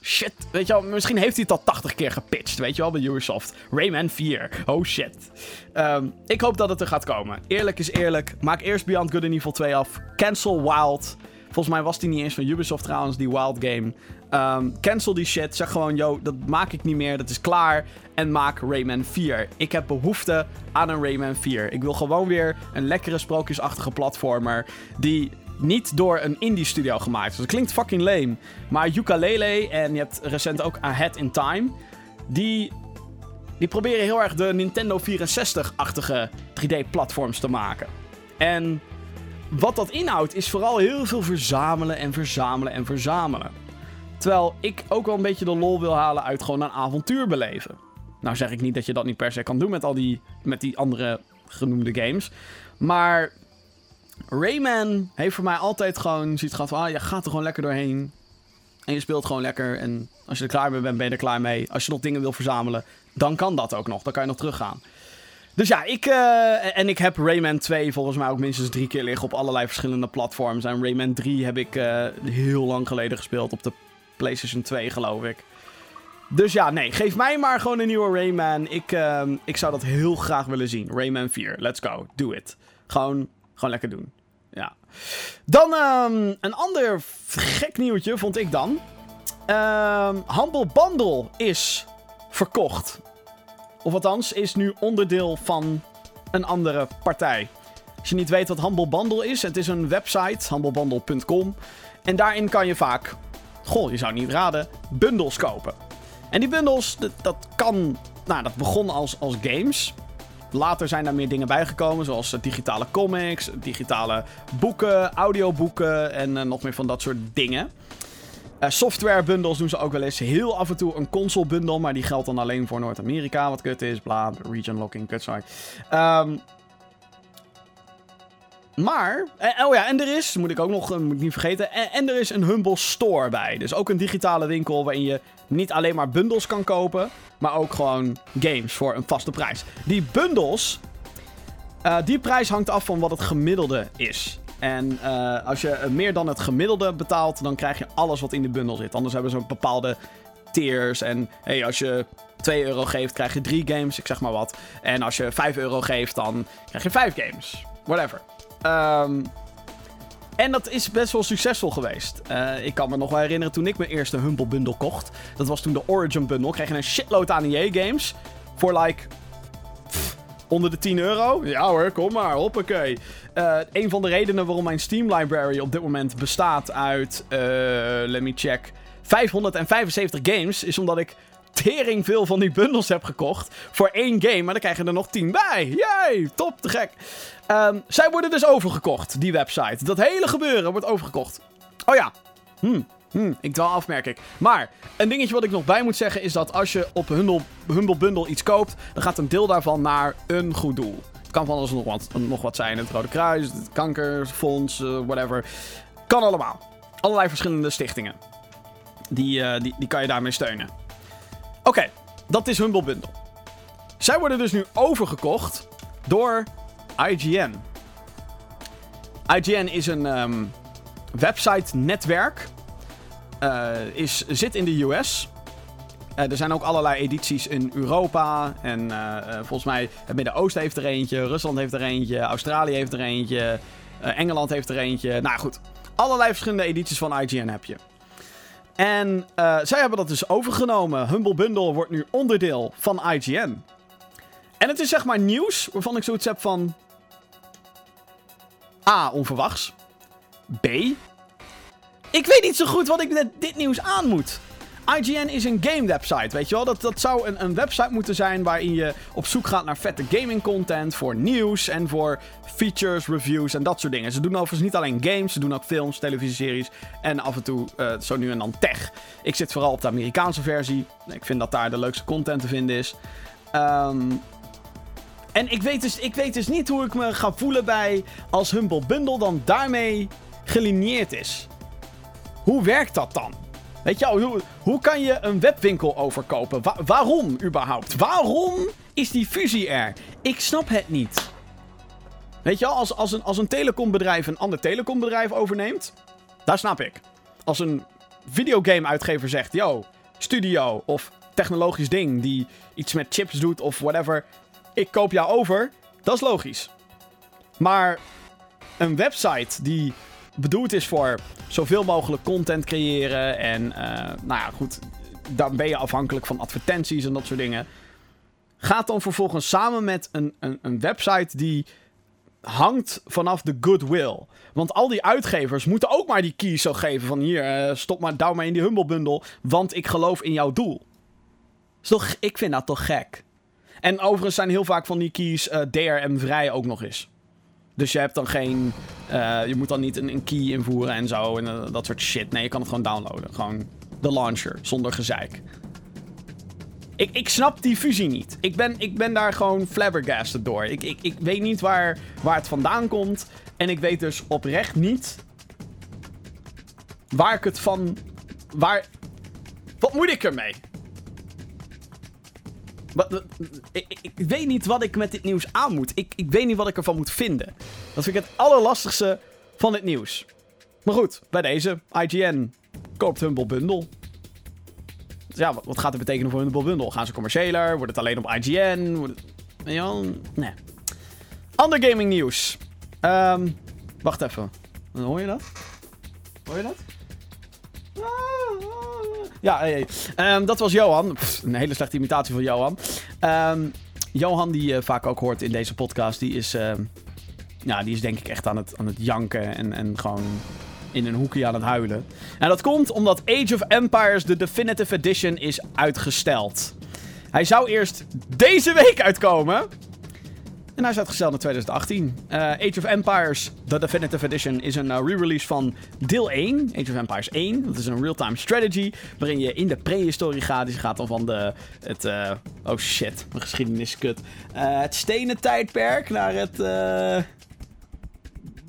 shit, weet je wel, misschien heeft hij het al 80 keer gepitcht, weet je wel, bij Ubisoft. Rayman 4, oh shit. Um, ik hoop dat het er gaat komen. Eerlijk is eerlijk, maak eerst Beyond Good and Evil 2 af. Cancel Wild. Volgens mij was die niet eens van Ubisoft trouwens, die Wild game. Um, cancel die shit. Zeg gewoon, yo, dat maak ik niet meer. Dat is klaar. En maak Rayman 4. Ik heb behoefte aan een Rayman 4. Ik wil gewoon weer een lekkere sprookjesachtige platformer. Die niet door een indie studio gemaakt is. Dat klinkt fucking lame. Maar Yooka-Laylee en je hebt recent ook Ahead in Time. Die, die proberen heel erg de Nintendo 64-achtige 3D-platforms te maken. En wat dat inhoudt is vooral heel veel verzamelen en verzamelen en verzamelen. Terwijl ik ook wel een beetje de lol wil halen uit gewoon een avontuur beleven. Nou zeg ik niet dat je dat niet per se kan doen met al die, met die andere genoemde games. Maar Rayman heeft voor mij altijd gewoon ziet gehad van... Ah, je gaat er gewoon lekker doorheen. En je speelt gewoon lekker. En als je er klaar mee bent, ben je er klaar mee. Als je nog dingen wil verzamelen, dan kan dat ook nog. Dan kan je nog teruggaan. Dus ja, ik, uh, en ik heb Rayman 2 volgens mij ook minstens drie keer liggen op allerlei verschillende platforms. En Rayman 3 heb ik uh, heel lang geleden gespeeld op de PlayStation 2, geloof ik. Dus ja, nee, geef mij maar gewoon een nieuwe Rayman. Ik, uh, ik zou dat heel graag willen zien. Rayman 4, let's go, do it. Gewoon, gewoon lekker doen. Ja. Dan um, een ander gek nieuwtje vond ik dan. Um, Humble Bundle is verkocht. Of althans, is nu onderdeel van een andere partij. Als je niet weet wat Humble Bundle is, het is een website, humblebundle.com. En daarin kan je vaak, goh, je zou niet raden, bundels kopen. En die bundels, dat, kan, nou, dat begon als, als games. Later zijn daar meer dingen bijgekomen, zoals digitale comics, digitale boeken, audioboeken en uh, nog meer van dat soort dingen. Uh, software bundles doen ze ook wel eens. Heel af en toe een console bundle, maar die geldt dan alleen voor Noord-Amerika, wat kut is. Bla, region locking, kutzak. Um, maar, eh, oh ja, en er is, moet ik ook nog moet ik niet vergeten, en, en, er is een Humble Store bij. Dus ook een digitale winkel waarin je niet alleen maar bundles kan kopen, maar ook gewoon games voor een vaste prijs. Die bundles, uh, die prijs hangt af van wat het gemiddelde is. En als je meer dan het gemiddelde betaalt, dan krijg je alles wat in de bundel zit. Anders hebben ze bepaalde tiers. En hey, als je 2 euro geeft, krijg je 3 games, ik zeg maar wat. En als je 5 euro geeft, dan krijg je 5 games. Whatever. Um, en dat is best wel succesvol geweest. Uh, ik kan me nog wel herinneren toen ik mijn eerste Humble Bundle kocht. Dat was toen de Origin Bundle. Kreeg een shitload aan EA games. Voor like... Onder de 10 euro? Ja hoor, kom maar, hoppakee. Uh, een van de redenen waarom mijn Steam library op dit moment bestaat uit... Uh, let me check... 575 games is omdat ik tering veel van die bundles heb gekocht voor één game. Maar dan krijg je er nog 10 bij. Yay, top, te gek. Um, zij worden dus overgekocht, die website. Dat hele gebeuren wordt overgekocht. Oh ja. Hm. Hm, ik dwaal af, merk ik. Maar, een dingetje wat ik nog bij moet zeggen is dat als je op Humble, Humble Bundle iets koopt, dan gaat een deel daarvan naar een goed doel. Het kan van alles nog wat, nog wat zijn. Het Rode Kruis, het Kankerfonds, uh, whatever. Kan allemaal. Allerlei verschillende stichtingen. Die, uh, die, die kan je daarmee steunen. Oké, dat is Humble Bundle. Zij worden dus nu overgekocht door IGN. IGN is een um, website-netwerk. Uh, is, zit in de US. Uh, er zijn ook allerlei edities in Europa. En uh, volgens mij het Midden-Oosten heeft er eentje. Rusland heeft er eentje. Australië heeft er eentje. Engeland heeft er eentje. Nou goed, allerlei verschillende edities van IGN heb je. En zij hebben dat dus overgenomen. Humble Bundle wordt nu onderdeel van IGN. En het is zeg maar nieuws waarvan ik zoiets heb van... A. Onverwachts. B. Ik weet niet zo goed wat ik met dit nieuws aan moet. IGN is een game website, weet je wel? Dat, dat zou een, een website moeten zijn waarin je op zoek gaat naar vette gaming content, voor nieuws en voor features, reviews en dat soort dingen. Ze doen overigens niet alleen games, ze doen ook films, televisieseries en af en toe uh, zo nu en dan tech. Ik zit vooral op de Amerikaanse versie. Ik vind dat daar de leukste content te vinden is. Um, en ik weet, dus, ik weet dus niet hoe ik me ga voelen bij als Humble Bundle dan daarmee gelineerd is. Hoe werkt dat dan? Weet je, hoe, hoe kan je een webwinkel overkopen? waarom überhaupt? Waarom is die fusie er? Ik snap het niet. Weet je als, als, een, als een telecombedrijf een ander telecombedrijf overneemt, daar snap ik. Als een videogame-uitgever zegt, yo, studio of technologisch ding die iets met chips doet of whatever, ik koop jou over, dat is logisch. Maar een website die bedoeld is voor zoveel mogelijk content creëren en, uh, nou ja, goed, dan ben je afhankelijk van advertenties en dat soort dingen. Gaat dan vervolgens samen met een, een, een website die hangt vanaf de goodwill. Want al die uitgevers moeten ook maar die keys zo geven van hier, uh, stop maar, douw maar in die Humble Bundle, want ik geloof in jouw doel. Is toch, ik vind dat toch gek. En overigens zijn heel vaak van die keys uh, DRM-vrij ook nog eens. Dus je hebt dan geen. Uh, je moet dan niet een, een, key invoeren en zo. En uh, dat soort shit. Nee, je kan het gewoon downloaden. Gewoon de launcher, zonder gezeik. Ik, ik snap die fusie niet. Ik ben, ik ben daar gewoon flabbergasted door. Ik, ik, ik weet niet waar, waar het vandaan komt. En ik weet dus oprecht niet. Waar ik het van. Waar. Wat moet ik ermee? Ik, ik, weet niet wat ik met dit nieuws aan moet. Ik, ik weet niet wat ik ervan moet vinden. Dat vind ik het allerlastigste van het nieuws. Maar goed, bij deze. IGN koopt Humble Bundle. Dus ja, wat, gaat het betekenen voor Humble Bundle? Gaan ze commerciëler? Wordt het alleen op IGN? Wordt nee. Ander gaming nieuws. Um, wacht even. Hoor je dat? Hoor je dat? Ja, um, dat was Johan. een hele slechte imitatie van Johan. Um, Johan, die je uh, vaak ook hoort in deze podcast, die is, uh, ja, die is denk ik echt aan het, aan het janken en, en gewoon in een hoekje aan het huilen. En dat komt omdat Age of Empires, de Definitive Edition, is uitgesteld. Hij zou eerst deze week uitkomen. En hij is uitgesteld naar 2018. Uh, Age of Empires, The Definitive Edition, is een uh, re-release van deel 1. Age of Empires 1. Dat is een real-time strategy. Waarin je in de prehistorie gaat. Dus je gaat dan van de, het... Uh, oh shit, mijn geschiedenis is kut. het stenen tijdperk naar het...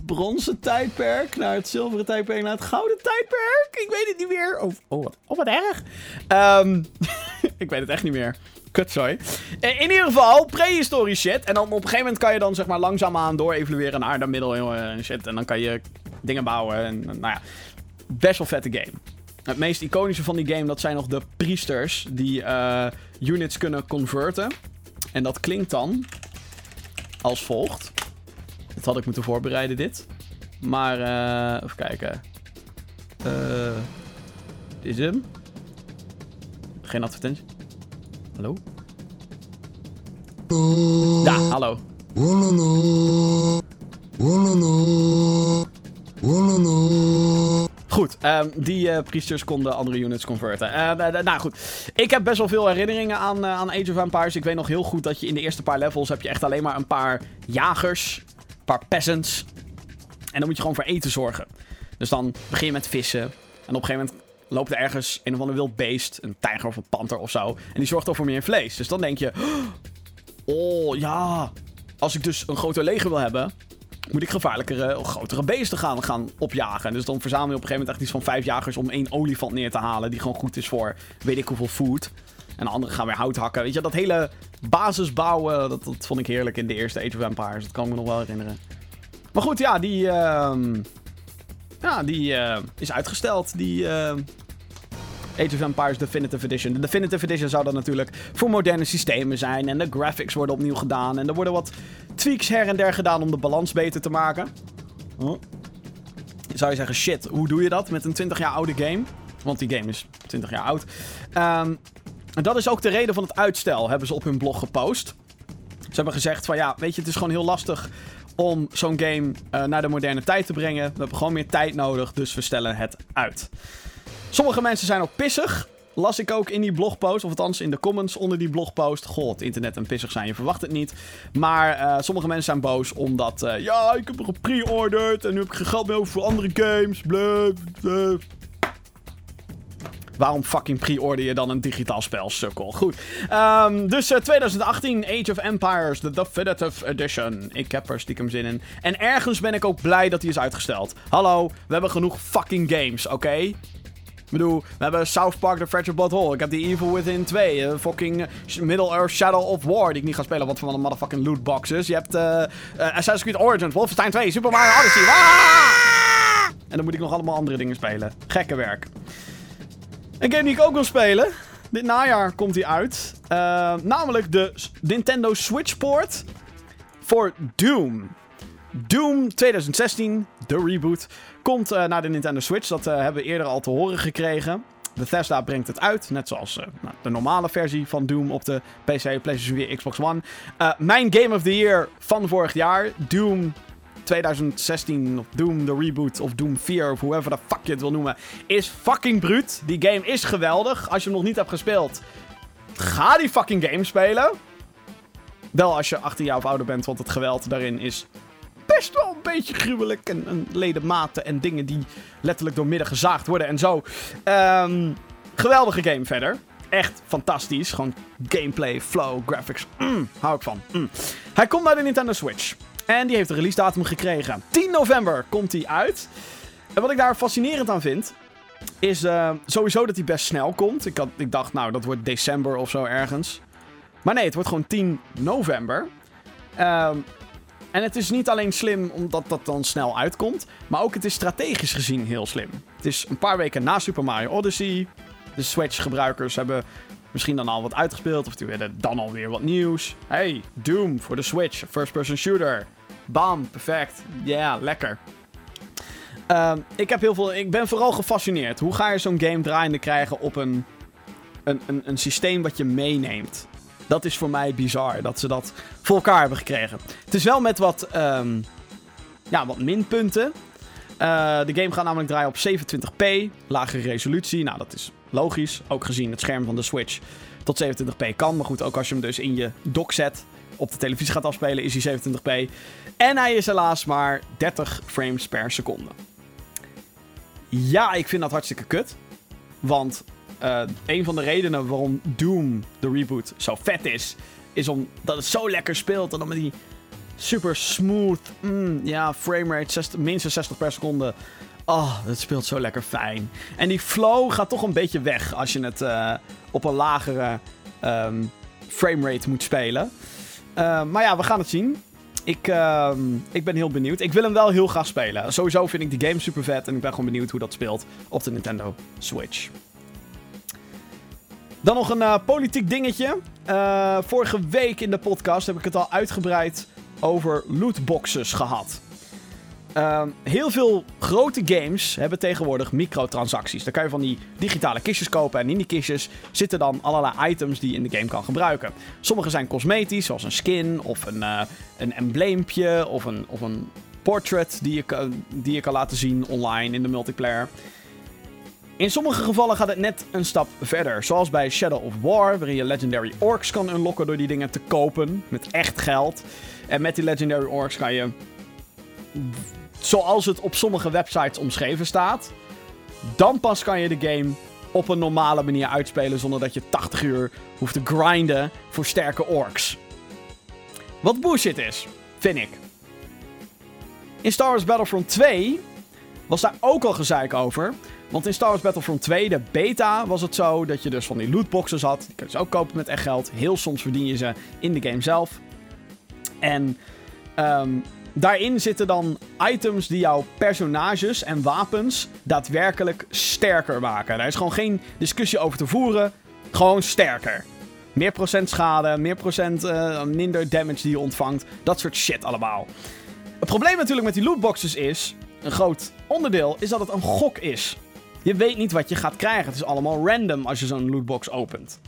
bronzen tijdperk. Naar het zilveren tijdperk. Naar het gouden tijdperk. Ik weet het niet meer. Oh, oh, wat, oh wat erg. Um, ik weet het echt niet meer. Kutzooi. Eh, in ieder geval, prehistorie shit. En dan op een gegeven moment kan je dan zeg maar langzaamaan door evolueren naar de en shit. En dan kan je dingen bouwen. En nou ja, best wel vette game. Het meest iconische van die game, dat zijn nog de priesters die uh, units kunnen converten. En dat klinkt dan als volgt. Dit had ik moeten voorbereiden, dit. Maar, uh, even kijken. Uh, is hem? Geen advertentie. Hallo? Ja, hallo. Goed, um, die uh, priesters konden andere units converten. Uh, nou goed, ik heb best wel veel herinneringen aan, uh, aan Age of Empires. Ik weet nog heel goed dat je in de eerste paar levels heb je echt alleen maar een paar jagers, een paar peasants. En dan moet je gewoon voor eten zorgen. Dus dan begin je met vissen. En op een gegeven moment loopt er ergens een of ander wild beest, een tijger of een panter of zo. En die zorgt al voor meer vlees. Dus dan denk je, oh ja, als ik dus een groter leger wil hebben, moet ik gevaarlijkere grotere beesten gaan, gaan opjagen. Dus dan verzamel je op een gegeven moment echt iets van vijf jagers om één olifant neer te halen. Die gewoon goed is voor weet ik hoeveel food. En de anderen gaan weer hout hakken. Weet je, dat hele basisbouwen, dat, dat vond ik heerlijk in de eerste Age of Empires. Dat kan ik me nog wel herinneren. Maar goed, ja, die, uh, ja, die uh, is uitgesteld. Die uh, Age of Empires Definitive Edition. De Definitive Edition zou dan natuurlijk voor moderne systemen zijn. En de graphics worden opnieuw gedaan. En er worden wat tweaks her en der gedaan om de balans beter te maken. Oh. Zou je zeggen, shit, hoe doe je dat met een 20 jaar oude game? Want die game is 20 jaar oud. Um, en dat is ook de reden van het uitstel, hebben ze op hun blog gepost. Ze hebben gezegd van ja, weet je, het is gewoon heel lastig om zo'n game uh, naar de moderne tijd te brengen. We hebben gewoon meer tijd nodig, dus we stellen het uit. Sommige mensen zijn ook pissig. las ik ook in die blogpost, of althans in de comments onder die blogpost. Goh, het internet en pissig zijn, je verwacht het niet. Maar uh, sommige mensen zijn boos omdat, uh, ja, ik heb er gepre-orderd en nu heb ik geen geld meer over voor andere games. Bleh, bleh. Waarom fucking pre-order je dan een digitaal spel, sukkel? Goed. Um, dus uh, 2018, Age of Empires, de Definitive Edition. Ik heb er stiekem zin in. En ergens ben ik ook blij dat die is uitgesteld. Hallo, we hebben genoeg fucking games, oké? Ik bedoel, we hebben South Park The Fractured Blood Hole. Ik heb die Evil Within 2. Uh, fucking Middle-earth Shadow of War. Die ik niet ga spelen, wat van de motherfucking lootboxes. Je hebt Assassin's Creed Origins, Wolfenstein 2, Super Mario Odyssey. En dan moet ik nog allemaal andere dingen spelen. Gekke werk. Een game die ik ook wil spelen. Dit najaar komt die uit. Uh, namelijk de Nintendo Switch port voor Doom. Doom 2016, de reboot, komt uh, naar de Nintendo Switch. Dat uh, hebben we eerder al te horen gekregen. Bethesda brengt het uit, net zoals nou, de normale versie van Doom op de PC, PlayStation 4, Xbox One. mijn Game of the Year van vorig jaar, Doom 2016 of Doom de reboot of Doom 4 of whoever the fuck je het wil noemen, is fucking bruut. Die game is geweldig. Als je hem nog niet hebt gespeeld, ga die fucking game spelen. Wel als je 18 jaar of ouder bent, want het geweld daarin is best wel een beetje gruwelijk. En, en ledematen en dingen die letterlijk door midden gezaagd worden en zo. Um, geweldige game verder. Echt fantastisch. Gewoon gameplay, flow, graphics. Mm, hou ik van. Mm. Hij komt naar de Nintendo Switch. En die heeft een release datum gekregen. 10 november komt hij uit. En wat ik daar fascinerend aan vind, is uh, sowieso dat hij best snel komt. Ik, had, ik dacht, nou, dat wordt december of zo ergens. Maar nee, het wordt gewoon 10 november. Um, en het is niet alleen slim omdat dat dan snel uitkomt, maar ook het is strategisch gezien heel slim. Het is een paar weken na Super Mario Odyssey. De Switch-gebruikers hebben misschien dan al wat uitgespeeld, of willen dan alweer wat nieuws. Hey, Doom voor de Switch, first-person shooter. Bam, perfect. Ja, lekker. Uh, ik, heb heel veel, ik ben vooral gefascineerd. Hoe ga je zo'n game draaiende krijgen op een, een, een, systeem wat je meeneemt? Dat is voor mij bizar, dat ze dat voor elkaar hebben gekregen. Het is wel met wat, um, ja, wat minpunten. Uh, de game gaat namelijk draaien op 27p, lagere resolutie. Nou, dat is logisch, ook gezien het scherm van de Switch tot 27p kan. Maar goed, ook als je hem dus in je dock zet, op de televisie gaat afspelen, is hij 27p. En hij is helaas maar 30 frames per seconde. Ja, ik vind dat hartstikke kut. Want uh, een van de redenen waarom Doom, de reboot, zo vet is, is omdat het zo lekker speelt. En met die super smooth, mm, ja, framerate, 60, minstens 60 per seconde. Oh, het speelt zo lekker fijn. En die flow gaat toch een beetje weg als je het uh, op een lagere um, framerate moet spelen. Uh, maar ja, we gaan het zien. Ik, uh, ik ben heel benieuwd. Ik wil hem wel heel graag spelen. Sowieso vind ik die game super vet. En ik ben gewoon benieuwd hoe dat speelt op de Nintendo Switch. Dan nog een uh, politiek dingetje. Vorige week in de podcast heb ik het al uitgebreid over lootboxes gehad. Uh, heel veel grote games hebben tegenwoordig microtransacties. Dan kan je van die digitale kistjes kopen en in die kistjes zitten dan allerlei items die je in de game kan gebruiken. Sommige zijn cosmetisch, zoals een skin of een, uh, een embleempje of een, of een portrait die je, kan, die je kan laten zien online in de multiplayer. In sommige gevallen gaat het net een stap verder. Zoals bij Shadow of War, waarin je Legendary Orcs kan unlocken door die dingen te kopen. Met echt geld. En met die Legendary Orcs kan je. Zoals het op sommige websites omschreven staat. Dan pas kan je de game op een normale manier uitspelen. Zonder dat je 80 uur hoeft te grinden voor sterke orks. Wat bullshit is, vind ik. In Star Wars Battlefront 2 was daar ook al gezeik over. Want in Star Wars Battlefront 2, de beta, was het zo dat je dus van die lootboxes had. Die kun je dus ook kopen met echt geld. Heel soms verdien je ze in de game zelf. En um, daarin zitten dan items die jouw personages en wapens daadwerkelijk sterker maken. Daar is gewoon geen discussie over te voeren. Gewoon sterker. Meer procent schade, meer procent uh, minder damage die je ontvangt. Dat soort shit allemaal. Het probleem natuurlijk met die lootboxes is, een groot onderdeel, is dat het een gok is. Je weet niet wat je gaat krijgen. Het is allemaal random als je zo'n lootbox opent.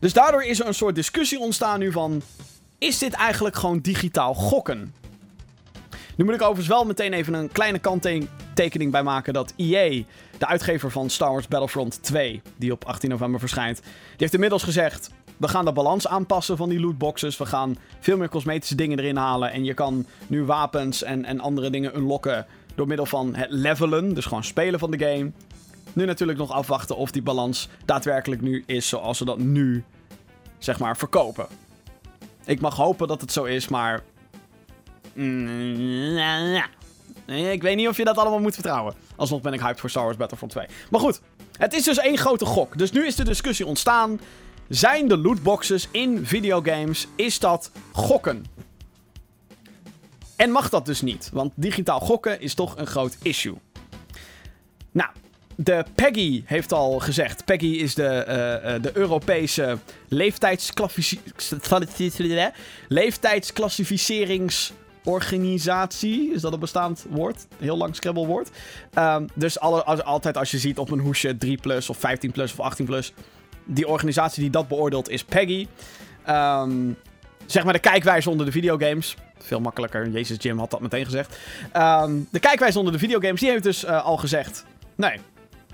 Dus daardoor is er een soort discussie ontstaan nu van... Is dit eigenlijk gewoon digitaal gokken? Nu moet ik overigens wel meteen even een kleine kanttekening bij maken dat EA, de uitgever van Star Wars Battlefront 2, die op 18 november verschijnt, die heeft inmiddels gezegd: we gaan de balans aanpassen van die lootboxes. We gaan veel meer cosmetische dingen erin halen. En je kan nu wapens en, en andere dingen unlocken door middel van het levelen. Dus gewoon spelen van de game. Nu natuurlijk nog afwachten of die balans daadwerkelijk nu is zoals ze dat nu, zeg maar, verkopen. Ik mag hopen dat het zo is, maar. Ik weet niet of je dat allemaal moet vertrouwen. Alsnog ben ik hyped voor Star Wars Battlefront 2. Maar goed, het is dus één grote gok. Dus nu is de discussie ontstaan. Zijn de lootboxes in videogames, is dat gokken? En mag dat dus niet, want digitaal gokken is toch een groot issue. Nou, de Peggy heeft al gezegd. Peggy is de, uh, de Europese leeftijdsclassificeringsorganisatie. Is dat een bestaand woord? Heel lang Scrabble-woord. Um, dus alle, altijd als je ziet op een hoesje 3 plus of 15 plus of 18 plus. Die organisatie die dat beoordeelt is Peggy. Um, zeg maar de kijkwijze onder de videogames. Veel makkelijker. Jezus Jim had dat meteen gezegd. Um, de kijkwijze onder de videogames, die heeft dus uh, al gezegd... Nee,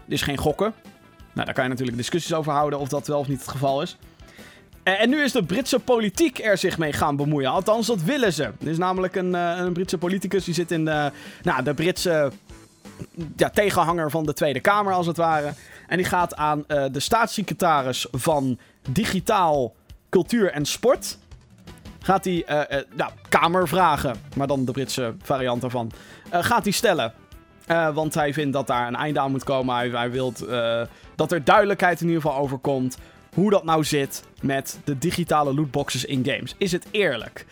is geen gokken. Nou, daar kan je natuurlijk discussies over houden of dat wel of niet het geval is. En, en nu is de Britse politiek er zich mee gaan bemoeien. Althans, dat willen ze. Er is namelijk een, uh, een Britse politicus die zit in de, nou, de Britse ja, tegenhanger van de Tweede Kamer, als het ware. En die gaat aan uh, de staatssecretaris van Digitaal, Cultuur en Sport gaat hij uh, uh, nou, kamervragen, maar dan de Britse variant daarvan, gaat hij stellen. Want hij vindt dat daar een einde aan moet komen. Hij, hij wil dat er duidelijkheid in ieder geval over komt hoe dat nou zit met de digitale lootboxes in games. Is het eerlijk?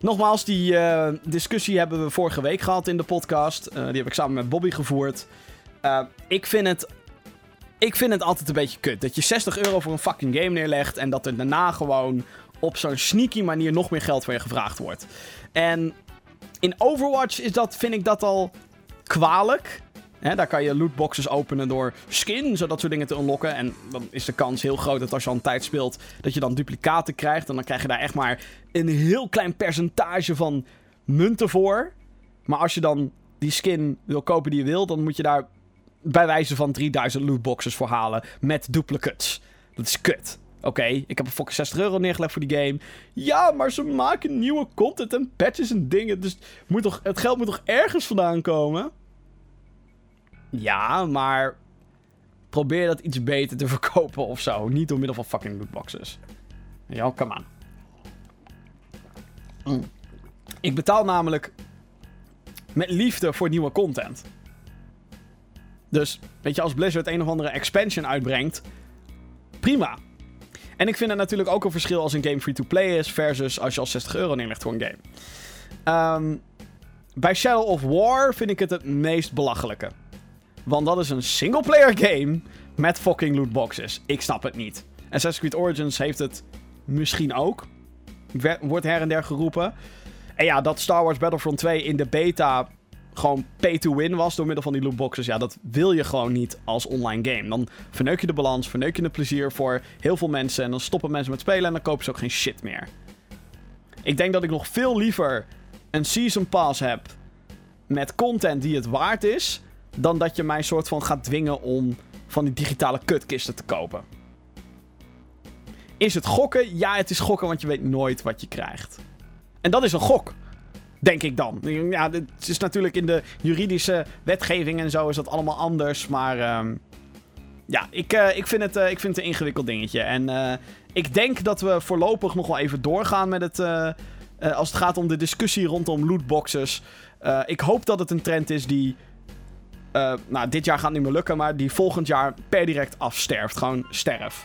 Nogmaals, die discussie hebben we vorige week gehad in de podcast. die heb ik samen met Bobby gevoerd. ik vind het ik vind het altijd een beetje kut. Dat je 60 euro voor een fucking game neerlegt. En dat er daarna gewoon op zo'n sneaky manier nog meer geld van je gevraagd wordt. En in Overwatch is dat, vind ik dat al kwalijk. Daar kan je lootboxes openen door skin, zodat soort dingen te unlocken. En dan is de kans heel groot dat als je al een tijd speelt, dat je dan duplicaten krijgt. En dan krijg je daar echt maar een heel klein percentage van munten voor. Maar als je dan die skin wil kopen die je wil, dan moet je daar bij wijze van 3000 lootboxes voor halen met duplicates. Dat is kut. Oké, ik heb een fucking 60 euro neergelegd voor die game. Ja, maar ze maken nieuwe content en patches en dingen. Dus moet toch, het geld moet toch ergens vandaan komen? Ja, maar probeer dat iets beter te verkopen of zo. Niet door middel van fucking lootboxes. Ja, come on. Mm. Ik betaal namelijk met liefde voor nieuwe content. Dus, weet je, als Blizzard een of andere expansion uitbrengt, prima. En ik vind het natuurlijk ook een verschil als een game free-to-play is versus als je al 60 euro neerlegt voor een game. Um, bij Shadow of War vind ik het het meest belachelijke. Want dat is een single-player game met fucking lootboxes. Ik snap het niet. Assassin's Creed Origins heeft het misschien ook. Wordt her en der geroepen. En ja, dat Star Wars Battlefront 2 in de beta gewoon pay to win was door middel van die lootboxes. Ja, dat wil je gewoon niet als online game. Dan verneuk je de balans, verneuk je het plezier voor heel veel mensen. En dan stoppen mensen met spelen en dan kopen ze ook geen shit meer. Ik denk dat ik nog veel liever een season pass heb met content die het waard is. Dan dat je mij soort van gaat dwingen om van die digitale kutkisten te kopen. Is het gokken? Ja, het is gokken, want je weet nooit wat je krijgt. En dat is een gok. Denk ik dan. Ja, het is natuurlijk in de juridische wetgeving en zo is dat allemaal anders. Maar um, ja, ik, uh, ik, vind het, uh, ik vind het een ingewikkeld dingetje. En uh, ik denk dat we voorlopig nog wel even doorgaan met het. als het gaat om de discussie rondom lootboxes. ik hoop dat het een trend is die. nou, dit jaar gaat niet meer lukken, maar die volgend jaar per direct afsterft. Gewoon sterf.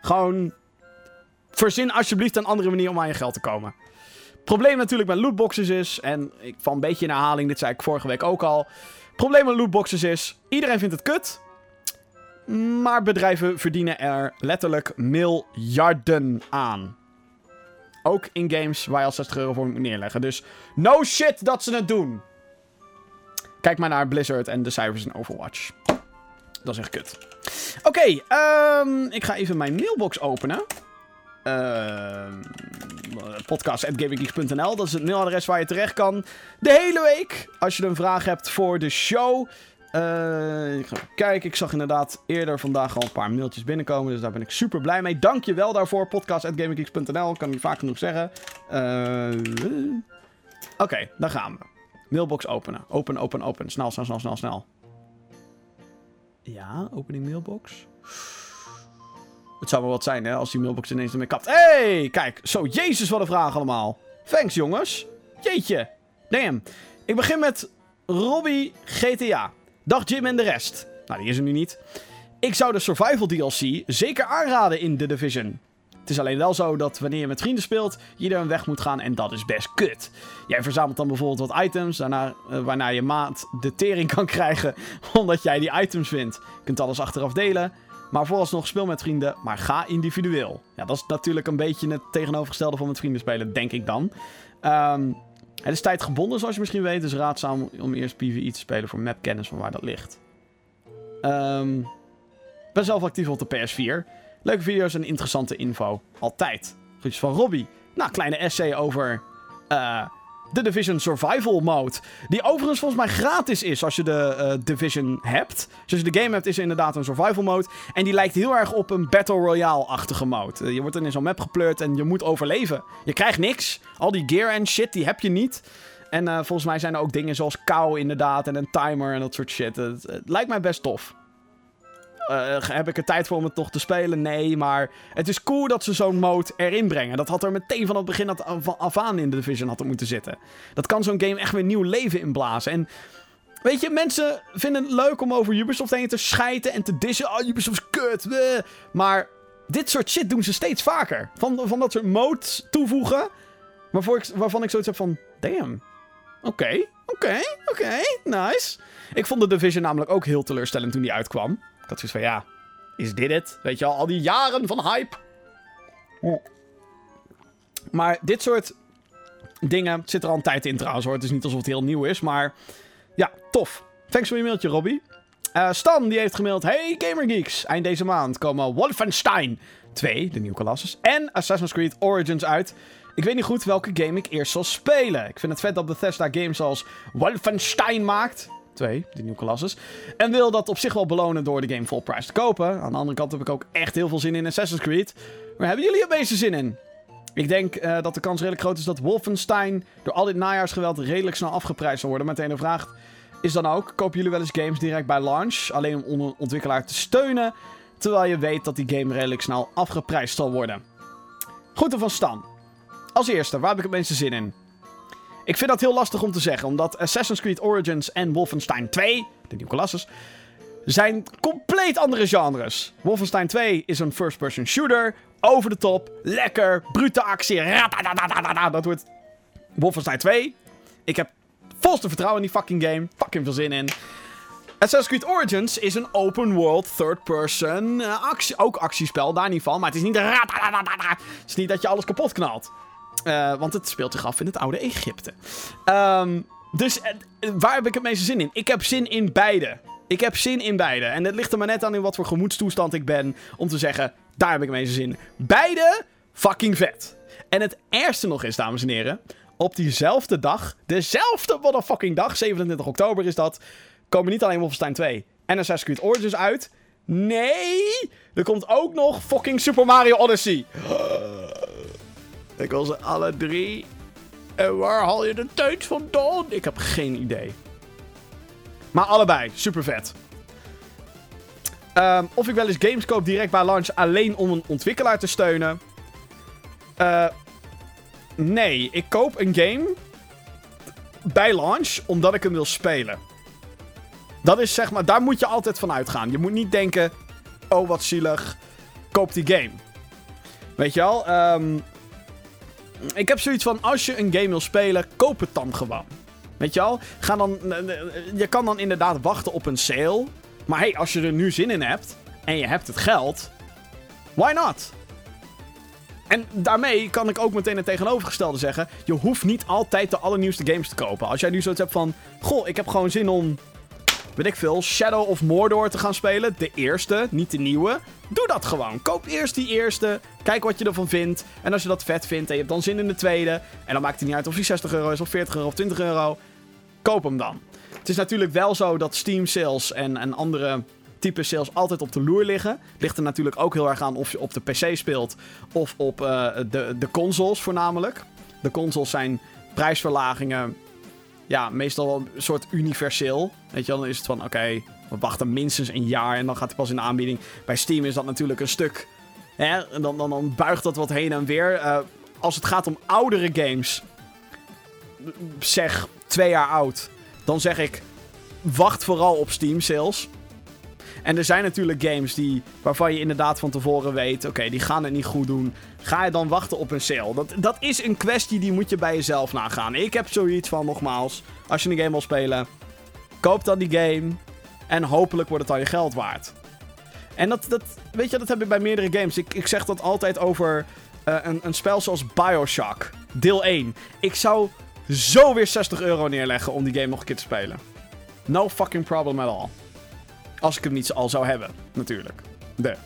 Gewoon. Verzin alsjeblieft een andere manier om aan je geld te komen probleem natuurlijk met lootboxes is, en ik val een beetje in herhaling, dit zei ik vorige week ook al. probleem met lootboxes is, iedereen vindt het kut. Maar bedrijven verdienen er letterlijk miljarden aan. Ook in games waar je al 60 euro voor moet neerleggen. Dus no shit dat ze het doen. Kijk maar naar Blizzard en de cijfers in Overwatch. Dat is echt kut. Oké, um, ik ga even mijn mailbox openen. Ehm... Uh, podcast.gaminggeeks.nl. Dat is het mailadres waar je terecht kan. De hele week. Als je een vraag hebt voor de show. Uh, ik ga kijken. Ik zag inderdaad eerder vandaag al een paar mailtjes binnenkomen. Dus daar ben ik super blij mee. Dank je wel daarvoor. Podcast.gaminggeeks.nl. Kan ik vaak genoeg zeggen. Uh, Oké, okay, daar gaan we. Mailbox openen. Open, open, open. Snel, snel, snel, snel, snel. Ja, opening mailbox. Het zou wel wat zijn, hè, als die mailbox ineens ermee kapt. hey, kijk. Zo, jezus, wat een vraag allemaal. Thanks, jongens. Jeetje. Damn. Ik begin met Robbie GTA. Dag Jim en de rest. Nou, die is er nu niet. Ik zou de Survival DLC zeker aanraden in The Division. Het is alleen wel zo dat wanneer je met vrienden speelt, je er een weg moet gaan en dat is best kut. Jij verzamelt dan bijvoorbeeld wat items, daarna, uh, waarna je maat de tering kan krijgen omdat jij die items vindt. Je kunt alles achteraf delen, maar vooralsnog speel met vrienden, maar ga individueel. Ja, dat is natuurlijk een beetje het tegenovergestelde van met vrienden spelen, denk ik dan. Um, het is tijdgebonden, zoals je misschien weet, dus raadzaam om eerst PvE te spelen voor mapkennis van waar dat ligt. Ik ben zelf actief op de PS4. Leuke video's en interessante info. Altijd. Groetjes van Robbie. Nou, kleine essay over uh, de Division Survival Mode. Die overigens volgens mij gratis is als je de uh, Division hebt. Dus als je de game hebt, is er inderdaad een survival mode. En die lijkt heel erg op een Battle Royale-achtige mode. Je wordt in zo'n map gepleurd en je moet overleven. Je krijgt niks. Al die gear en shit, die heb je niet. En uh, volgens mij zijn er ook dingen zoals kou inderdaad en een timer en dat soort shit. Het lijkt mij best tof. Uh, heb ik er tijd voor om het nog te spelen? Nee, maar het is cool dat ze zo'n mode erin brengen. Dat had er meteen van het begin af aan in de Division had moeten zitten. Dat kan zo'n game echt weer nieuw leven inblazen. En weet je, mensen vinden het leuk om over Ubisoft heen te schijten en te dissen. Oh, Ubisoft is kut. Bleh. Maar dit soort shit doen ze steeds vaker. Van, van dat soort modes toevoegen. Waarvoor ik, waarvan ik zoiets heb van, damn. Oké, oké, oké, nice. Ik vond de Division namelijk ook heel teleurstellend toen die uitkwam. Ik had zoiets van, ja, is dit het? Weet je al, al die jaren van hype. Maar dit soort dingen zit er al een tijd in trouwens hoor. Het is niet alsof het heel nieuw is, maar ja, tof. Thanks voor je mailtje, Robbie. Uh, Stan, die heeft gemaild... Hey Gamergeeks, eind deze maand komen Wolfenstein 2, de nieuwe Colossus, en Assassin's Creed Origins uit. Ik weet niet goed welke game ik eerst zal spelen. Ik vind het vet dat Bethesda games als Wolfenstein maakt. 2, die nieuwe Colossus. En wil dat op zich wel belonen door de game full price te kopen. Aan de andere kant heb ik ook echt heel veel zin in Assassin's Creed. Maar hebben jullie er meeste zin in? Ik denk uh, dat de kans redelijk groot is dat Wolfenstein door al dit najaarsgeweld redelijk snel afgeprijsd zal worden. Meteen de vraag is dan ook, kopen jullie wel eens games direct bij launch? Alleen om een ontwikkelaar te steunen, terwijl je weet dat die game redelijk snel afgeprijsd zal worden. Groeten van Stan. Als eerste, waar heb ik het meeste zin in? Ik vind dat heel lastig om te zeggen, omdat Assassin's Creed Origins en Wolfenstein 2, de nieuwe Colossus, zijn compleet andere genres. Wolfenstein 2 is een first-person shooter, over de top, lekker, brute actie, dat wordt Wolfenstein 2. Ik heb volste vertrouwen in die fucking game, fucking veel zin in. Assassin's Creed Origins is een open world third person uh, actie, ook actiespel, daar niet van, maar het is niet dat je alles kapot knalt. Uh, want het speelt zich af in het oude Egypte. Um, dus uh, waar heb ik het meeste zin in? Ik heb zin in beide. Ik heb zin in beide. En het ligt er maar net aan in wat voor gemoedstoestand ik ben. Om te zeggen, daar heb ik het meeste zin in. Beide fucking vet. En het ergste nog is, dames en heren. Op diezelfde dag, dezelfde motherfucking dag, 27 oktober is dat. Komen niet alleen Wolfenstein 2 en Assassin's Creed Origins uit. Nee! Er komt ook nog fucking Super Mario Odyssey. Ik wil ze alle drie. En waar haal je de tijd vandaan? Ik heb geen idee. Maar allebei, super vet. Um, of ik wel eens games koop direct bij launch alleen om een ontwikkelaar te steunen. Uh, nee, ik koop een game bij launch omdat ik hem wil spelen. Dat is zeg maar, daar moet je altijd van uitgaan. Je moet niet denken, oh wat zielig, koop die game. Weet je wel? Um, ik heb zoiets van, als je een game wil spelen, koop het dan gewoon. Weet je wel? Ga dan, je kan dan inderdaad wachten op een sale. Maar hey, als je er nu zin in hebt en je hebt het geld, why not? En daarmee kan ik ook meteen het tegenovergestelde zeggen. Je hoeft niet altijd de allernieuwste games te kopen. Als jij nu zoiets hebt van, goh, ik heb gewoon zin om weet ik veel, Shadow of Mordor te gaan spelen. De eerste, niet de nieuwe. Doe dat gewoon. Koop eerst die eerste. Kijk wat je ervan vindt. En als je dat vet vindt en je hebt dan zin in de tweede. En dan maakt het niet uit of die 60 euro is, of 40 euro of 20 euro. Koop hem dan. Het is natuurlijk wel zo dat Steam sales en, en andere type sales altijd op de loer liggen. Ligt er natuurlijk ook heel erg aan of je op de PC speelt of op uh, de, de consoles voornamelijk. De consoles zijn prijsverlagingen ja, meestal wel een soort universeel. Weet je dan is het van, oké, we wachten minstens een jaar en dan gaat hij pas in de aanbieding. Bij Steam is dat natuurlijk een stuk, hè, dan, dan, dan buigt dat wat heen en weer. Uh, als het gaat om oudere games, zeg twee jaar oud, dan zeg ik, wacht vooral op Steam sales. En er zijn natuurlijk games die, waarvan je inderdaad van tevoren weet: oké, die gaan het niet goed doen. Ga je dan wachten op een sale? Dat, dat is een kwestie die moet je bij jezelf nagaan. Ik heb zoiets van, nogmaals, als je een game wil spelen, koop dan die game. En hopelijk wordt het dan je geld waard. En dat, dat weet je, dat heb ik bij meerdere games. Ik, ik zeg dat altijd over uh, een, een spel zoals Bioshock, deel 1. Ik zou zo weer 60 euro neerleggen om die game nog een keer te spelen. No fucking problem at all. Als ik hem niet al zou hebben, natuurlijk. De.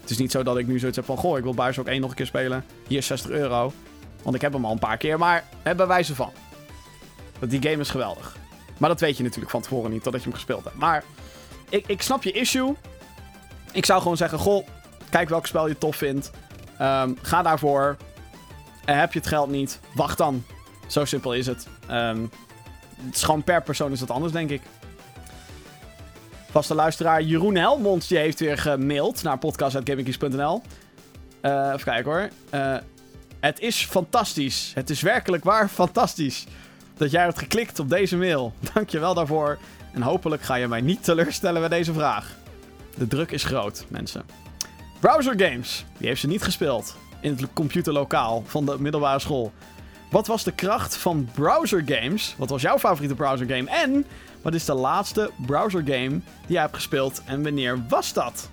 Het is niet zo dat ik nu zoiets heb van... Goh, ik wil Bioshock 1 nog een keer spelen. Hier 60 euro. Want ik heb hem al een paar keer. Maar bij wijze van. Die game is geweldig. Maar dat weet je natuurlijk van tevoren niet. Totdat je hem gespeeld hebt. Maar ik, ik snap je issue. Ik zou gewoon zeggen... Goh, kijk welk spel je tof vindt. Um, ga daarvoor. Heb je het geld niet, wacht dan. Zo simpel is het. Um, het is gewoon per persoon is dat anders, denk ik. Vaste luisteraar Jeroen Helmond die heeft weer gemaild naar podcast.gaminggeeks.nl. Uh, eh, even kijken hoor. Uh, het is fantastisch. Het is werkelijk waar fantastisch. Dat jij hebt geklikt op deze mail. Dankjewel daarvoor. En hopelijk ga je mij niet teleurstellen bij deze vraag. De druk is groot, mensen. Browser Games. Die heeft ze niet gespeeld. In het computerlokaal van de middelbare school. Wat was de kracht van browser games? Wat was jouw favoriete browser game? En wat is de laatste browser game die jij hebt gespeeld en wanneer was dat?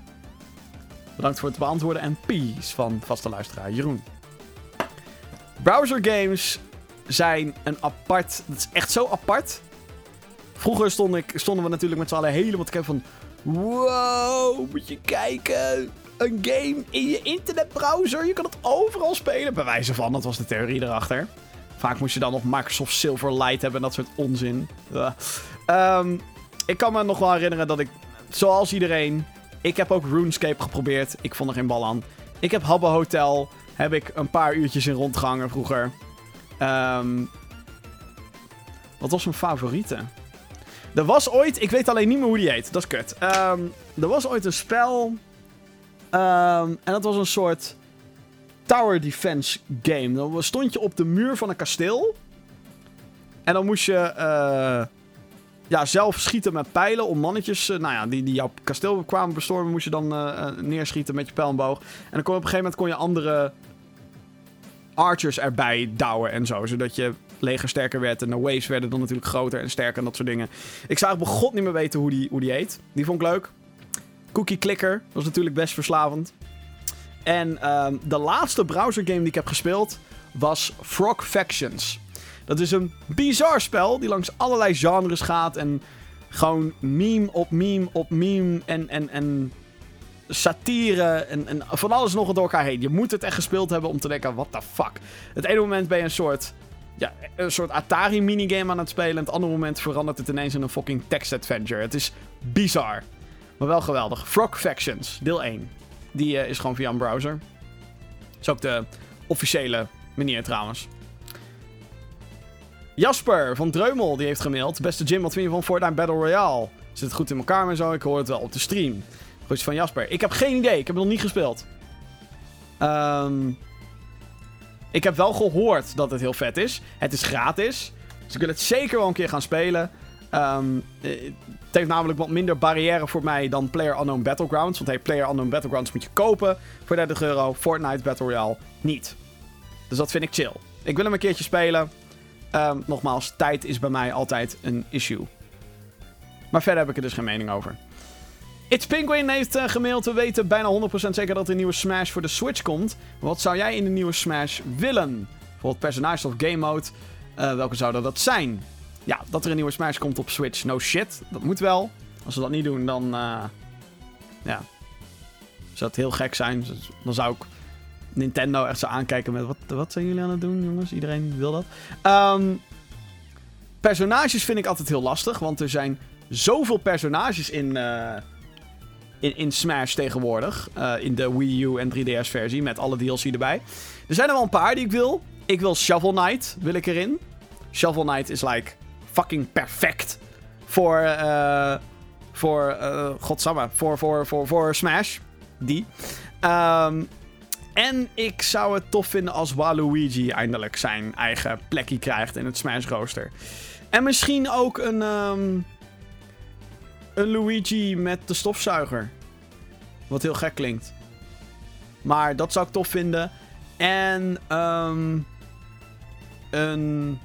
Bedankt voor het beantwoorden en peace van vaste luisteraar Jeroen. Browser games zijn een apart. Dat is echt zo apart. Vroeger stond ik, stonden we natuurlijk met z'n allen helemaal te kijken van. Wow, moet je kijken. Een game in je internetbrowser. Je kan het overal spelen. Bij wijze van, dat was de theorie erachter. Vaak moest je dan nog Microsoft Silverlight hebben en dat soort onzin. Um, ik kan me nog wel herinneren dat ik, zoals iedereen, ik heb ook RuneScape geprobeerd. Ik vond er geen bal aan. Ik heb Habbo Hotel, heb ik een paar uurtjes in rondgehangen vroeger. Um, wat was mijn favoriete? Er was ooit, ik weet alleen niet meer hoe die heet, dat is kut. Um, er was ooit een spel. en dat was een soort tower defense game. Dan stond je op de muur van een kasteel. En dan moest je uh, ja, zelf schieten met pijlen om mannetjes uh, nou ja, die, die jouw kasteel kwamen bestormen. Moest je dan uh, neerschieten met je pijlboog. En dan kon op een gegeven moment kon je andere archers erbij douwen en zo. Zodat je leger sterker werd. En de waves werden dan natuurlijk groter en sterker en dat soort dingen. Ik zou eigenlijk god niet meer weten hoe die, hoe die heet. Die vond ik leuk. Cookie Clicker was natuurlijk best verslavend. En um, de laatste browser game die ik heb gespeeld was Frog Factions. Dat is een bizar spel die langs allerlei genres gaat en gewoon meme op meme op meme en, en, en satire en, en van alles nog door elkaar heen. Je moet het echt gespeeld hebben om te denken, what the fuck. Het ene moment ben je een soort, ja, een soort Atari minigame aan het spelen. En het andere moment verandert het ineens in een fucking text adventure. Het is bizar. Maar wel geweldig. Frog Factions, deel 1. Die uh, is gewoon via een browser. is ook de officiële manier trouwens. Jasper van Dreumel die heeft gemaild. Beste Jim, wat vind je van Fortnite Battle Royale? Zit het goed in elkaar en zo? Ik hoor het wel op de stream. Goed van Jasper. Ik heb geen idee. Ik heb het nog niet gespeeld. Um, ik heb wel gehoord dat het heel vet is. Het is gratis. Dus ik wil het zeker wel een keer gaan spelen. Um, het heeft namelijk wat minder barrière voor mij dan Player Unknown Battlegrounds. Want hey, Player Unknown Battlegrounds moet je kopen voor 30 euro. Fortnite Battle Royale niet. Dus dat vind ik chill. Ik wil hem een keertje spelen. Um, nogmaals, tijd is bij mij altijd een issue. Maar verder heb ik er dus geen mening over. It's Penguin heeft uh. We weten bijna 100% zeker dat er een nieuwe Smash voor de Switch komt. Wat zou jij in de nieuwe Smash willen? Bijvoorbeeld personages of game mode. Uh, welke zouden dat zijn? Ja, dat er een nieuwe Smash komt op Switch. No shit, dat moet wel. Als ze dat niet doen, dan... eh, ja. Zou het heel gek zijn. Dus Dan zou ik Nintendo echt zo aankijken met... Wat, wat zijn jullie aan het doen, jongens? Iedereen wil dat. Ehm, personages vind ik altijd heel lastig. Want er zijn zoveel personages in... eh, in, in Smash tegenwoordig. eh, in de Wii U en 3DS versie. Met alle DLC erbij. Er zijn er wel een paar die ik wil. Ik wil Shovel Knight, wil ik erin. Shovel Knight is like fucking perfect. Voor, eh voor, eh godsamme, voor, voor, voor, voor Smash. Die. Ehm, en ik zou het tof vinden als Waluigi eindelijk zijn eigen plekje krijgt in het Smash rooster. En misschien ook een, ehm, een Luigi met de stofzuiger. Wat heel gek klinkt. Maar dat zou ik tof vinden. En ehm een.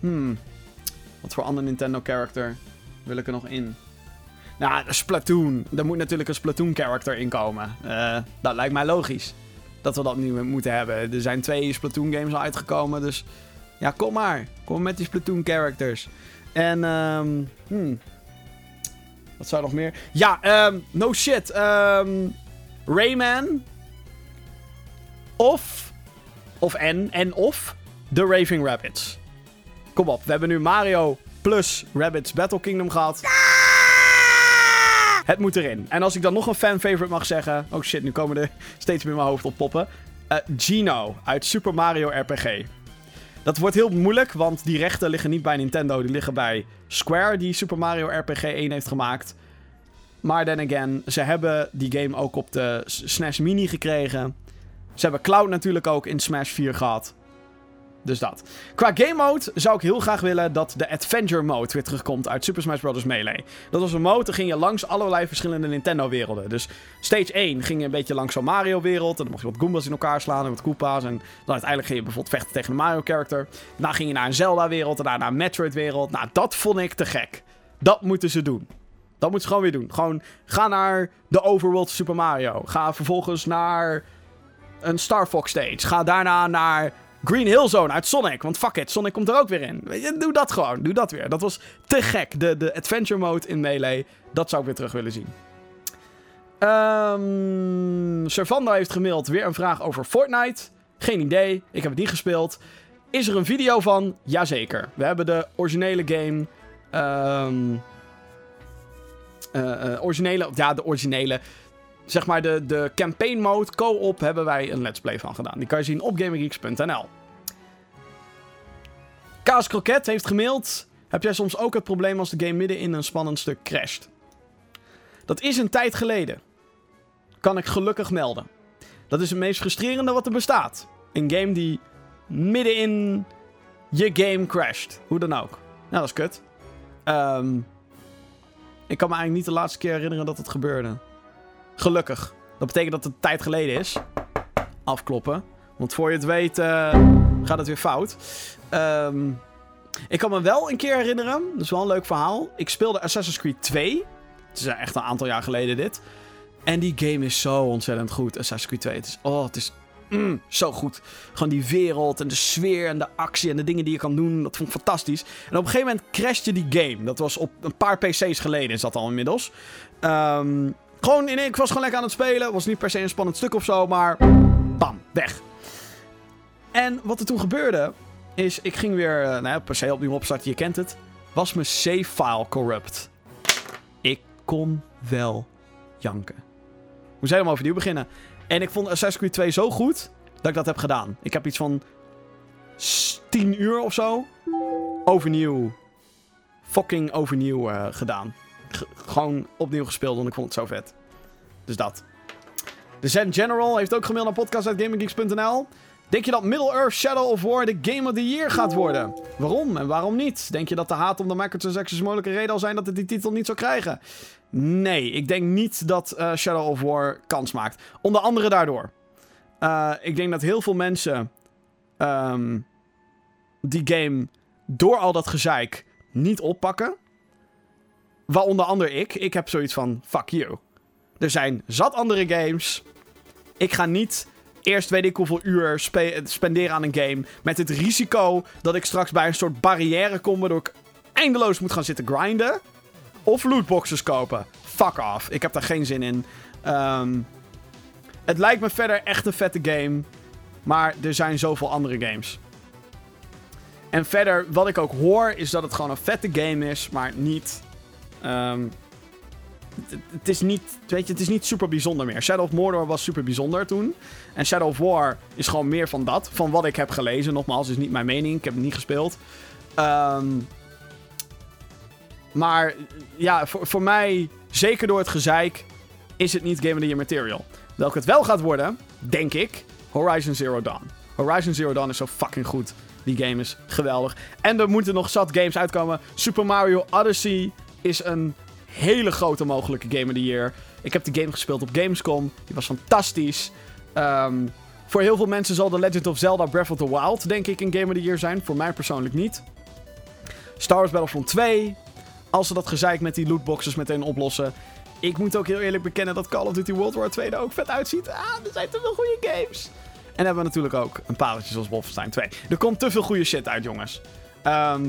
Hmm. Wat voor ander Nintendo character wil ik er nog in? Nou, Splatoon. Er moet natuurlijk een Splatoon character in komen. Eh, dat lijkt mij logisch. Dat we dat nu moeten hebben. Er zijn twee Splatoon games al uitgekomen. Dus ja, kom maar. Kom met die Splatoon characters. En, hmm. Wat zou nog meer? Ja, ehm no shit. ehm Rayman. Of. Of en. En of. The Raving Rabbits. Kom op, we hebben nu Mario plus Rabbids Battle Kingdom gehad. Het moet erin. En als ik dan nog een fan-favorite mag zeggen. Oh shit, nu komen er steeds meer in mijn hoofd op poppen. Eh, Gino uit Super Mario RPG. Dat wordt heel moeilijk, want die rechten liggen niet bij Nintendo. Die liggen bij Square, die Super Mario RPG 1 heeft gemaakt. Maar then again, ze hebben die game ook op de S- SNES Mini gekregen. Ze hebben Cloud natuurlijk ook in Smash 4 gehad. Dus dat. Qua game mode zou ik heel graag willen dat de Adventure mode weer terugkomt uit Super Smash Bros. Melee. Dat was een mode, dan ging je langs allerlei verschillende Nintendo-werelden. Dus stage 1 ging je een beetje langs zo'n Mario-wereld. En dan mocht je wat Goombas in elkaar slaan en wat Koopa's. En dan uiteindelijk ging je bijvoorbeeld vechten tegen een Mario-character. Daarna ging je naar een Zelda-wereld daarna naar een Metroid-wereld. Nou, dat vond ik te gek. Dat moeten ze doen. Dat moeten ze gewoon weer doen. Gewoon ga naar de overworld Super Mario. Ga vervolgens naar een Star Fox stage. Ga daarna naar Green Hill Zone uit Sonic. Want fuck it, Sonic komt er ook weer in. Doe dat gewoon. Doe dat weer. Dat was te gek. De, de adventure mode in Melee. Dat zou ik weer terug willen zien. Ehm Servando heeft gemaild weer een vraag over Fortnite. Geen idee. Ik heb het niet gespeeld. Is er een video van? Jazeker. We hebben de originele game. ehm eh, eh, originele, ja, de originele. Zeg maar de, de campaign mode, co-op, hebben wij een let's play van gedaan. Die kan je zien op gamergeeks.nl. Kaas Kroket heeft gemaild. Heb jij soms ook het probleem als de game midden in een spannend stuk crasht? Dat is een tijd geleden. Kan ik gelukkig melden. Dat is het meest frustrerende wat er bestaat. Een game die midden in je game crasht. Hoe dan ook. Nou, dat is kut. Ehm... Ik kan me eigenlijk niet de laatste keer herinneren dat het gebeurde. Gelukkig. Dat betekent dat het een tijd geleden is. Afkloppen. Want voor je het weet eh, gaat het weer fout. Ehm, ik kan me wel een keer herinneren. Dat is wel een leuk verhaal. Ik speelde Assassin's Creed 2. Het is echt een aantal jaar geleden dit. En die game is zo ontzettend goed. Assassin's Creed 2. Het is, oh, het is mm, zo goed. Gewoon die wereld en de sfeer en de actie en de dingen die je kan doen. Dat vond ik fantastisch. En op een gegeven moment crashte die game. Dat was op een paar PC's geleden, is dat al inmiddels. Ehm, gewoon, in, ik was gewoon lekker aan het spelen. Was niet per se een spannend stuk of zo, maar bam, weg. En wat er toen gebeurde, is ik ging weer, eh, nou ja, per se opnieuw opstarten, je kent het. Was mijn save file corrupt. Ik kon wel janken. Moest helemaal overnieuw beginnen. En ik vond Assassin's Creed 2 zo goed dat ik dat heb gedaan. Ik heb iets van 10 uur of zo overnieuw, fucking overnieuw eh, gedaan. Gewoon opnieuw gespeeld, want ik vond het zo vet. Dus dat. De Zen General heeft ook gemaild naar podcast.gaminggeeks.nl. Denk je dat Middle-earth Shadow of War de Game of the Year gaat worden? Waarom en waarom niet? Denk je dat de haat om de microtransactions mogelijke reden al zijn dat het die titel niet zou krijgen? Nee, ik denk niet dat eh, Shadow of War kans maakt. Onder andere daardoor. Eh, ik denk dat heel veel mensen ehm, die game door al dat gezeik niet oppakken. Waaronder ik. Ik heb zoiets van, fuck you. Er zijn zat andere games. Ik ga niet eerst weet ik hoeveel uur spe- spenderen aan een game. Met het risico dat ik straks bij een soort barrière kom. Waardoor ik eindeloos moet gaan zitten grinden. of lootboxes kopen. Fuck off. Ik heb daar geen zin in. Ehm, het lijkt me verder echt een vette game. Maar er zijn zoveel andere games. En verder, wat ik ook hoor, is dat het gewoon een vette game is, maar niet. Ehm, het- is niet, weet je, het is niet super bijzonder meer. Shadow of Mordor was super bijzonder toen. En Shadow of War is gewoon meer van dat. Van wat ik heb gelezen. Nogmaals, is niet mijn mening. Ik heb het niet gespeeld. Ehm, maar ja, voor, voor mij, zeker door het gezeik, is het niet Game of the Year material. Welke het wel gaat worden, denk ik, Horizon Zero Dawn. Horizon Zero Dawn is zo fucking goed. Die game is geweldig. En er moeten nog zat games uitkomen. Super Mario Odyssey is een hele grote mogelijke Game of the Year. Ik heb de game gespeeld op Gamescom. Die was fantastisch. Ehm, voor heel veel mensen zal The Legend of Zelda Breath of the Wild, denk ik, een Game of the Year zijn. Voor mij persoonlijk niet. Star Wars Battlefront 2. Als ze dat gezeik met die lootboxes meteen oplossen. Ik moet ook heel eerlijk bekennen dat Call of Duty World War 2 er ook vet uitziet. Ah, er zijn te veel goede games. En hebben we natuurlijk ook een pareltje zoals Wolfenstein 2. Er komt te veel goede shit uit, jongens. Ehm,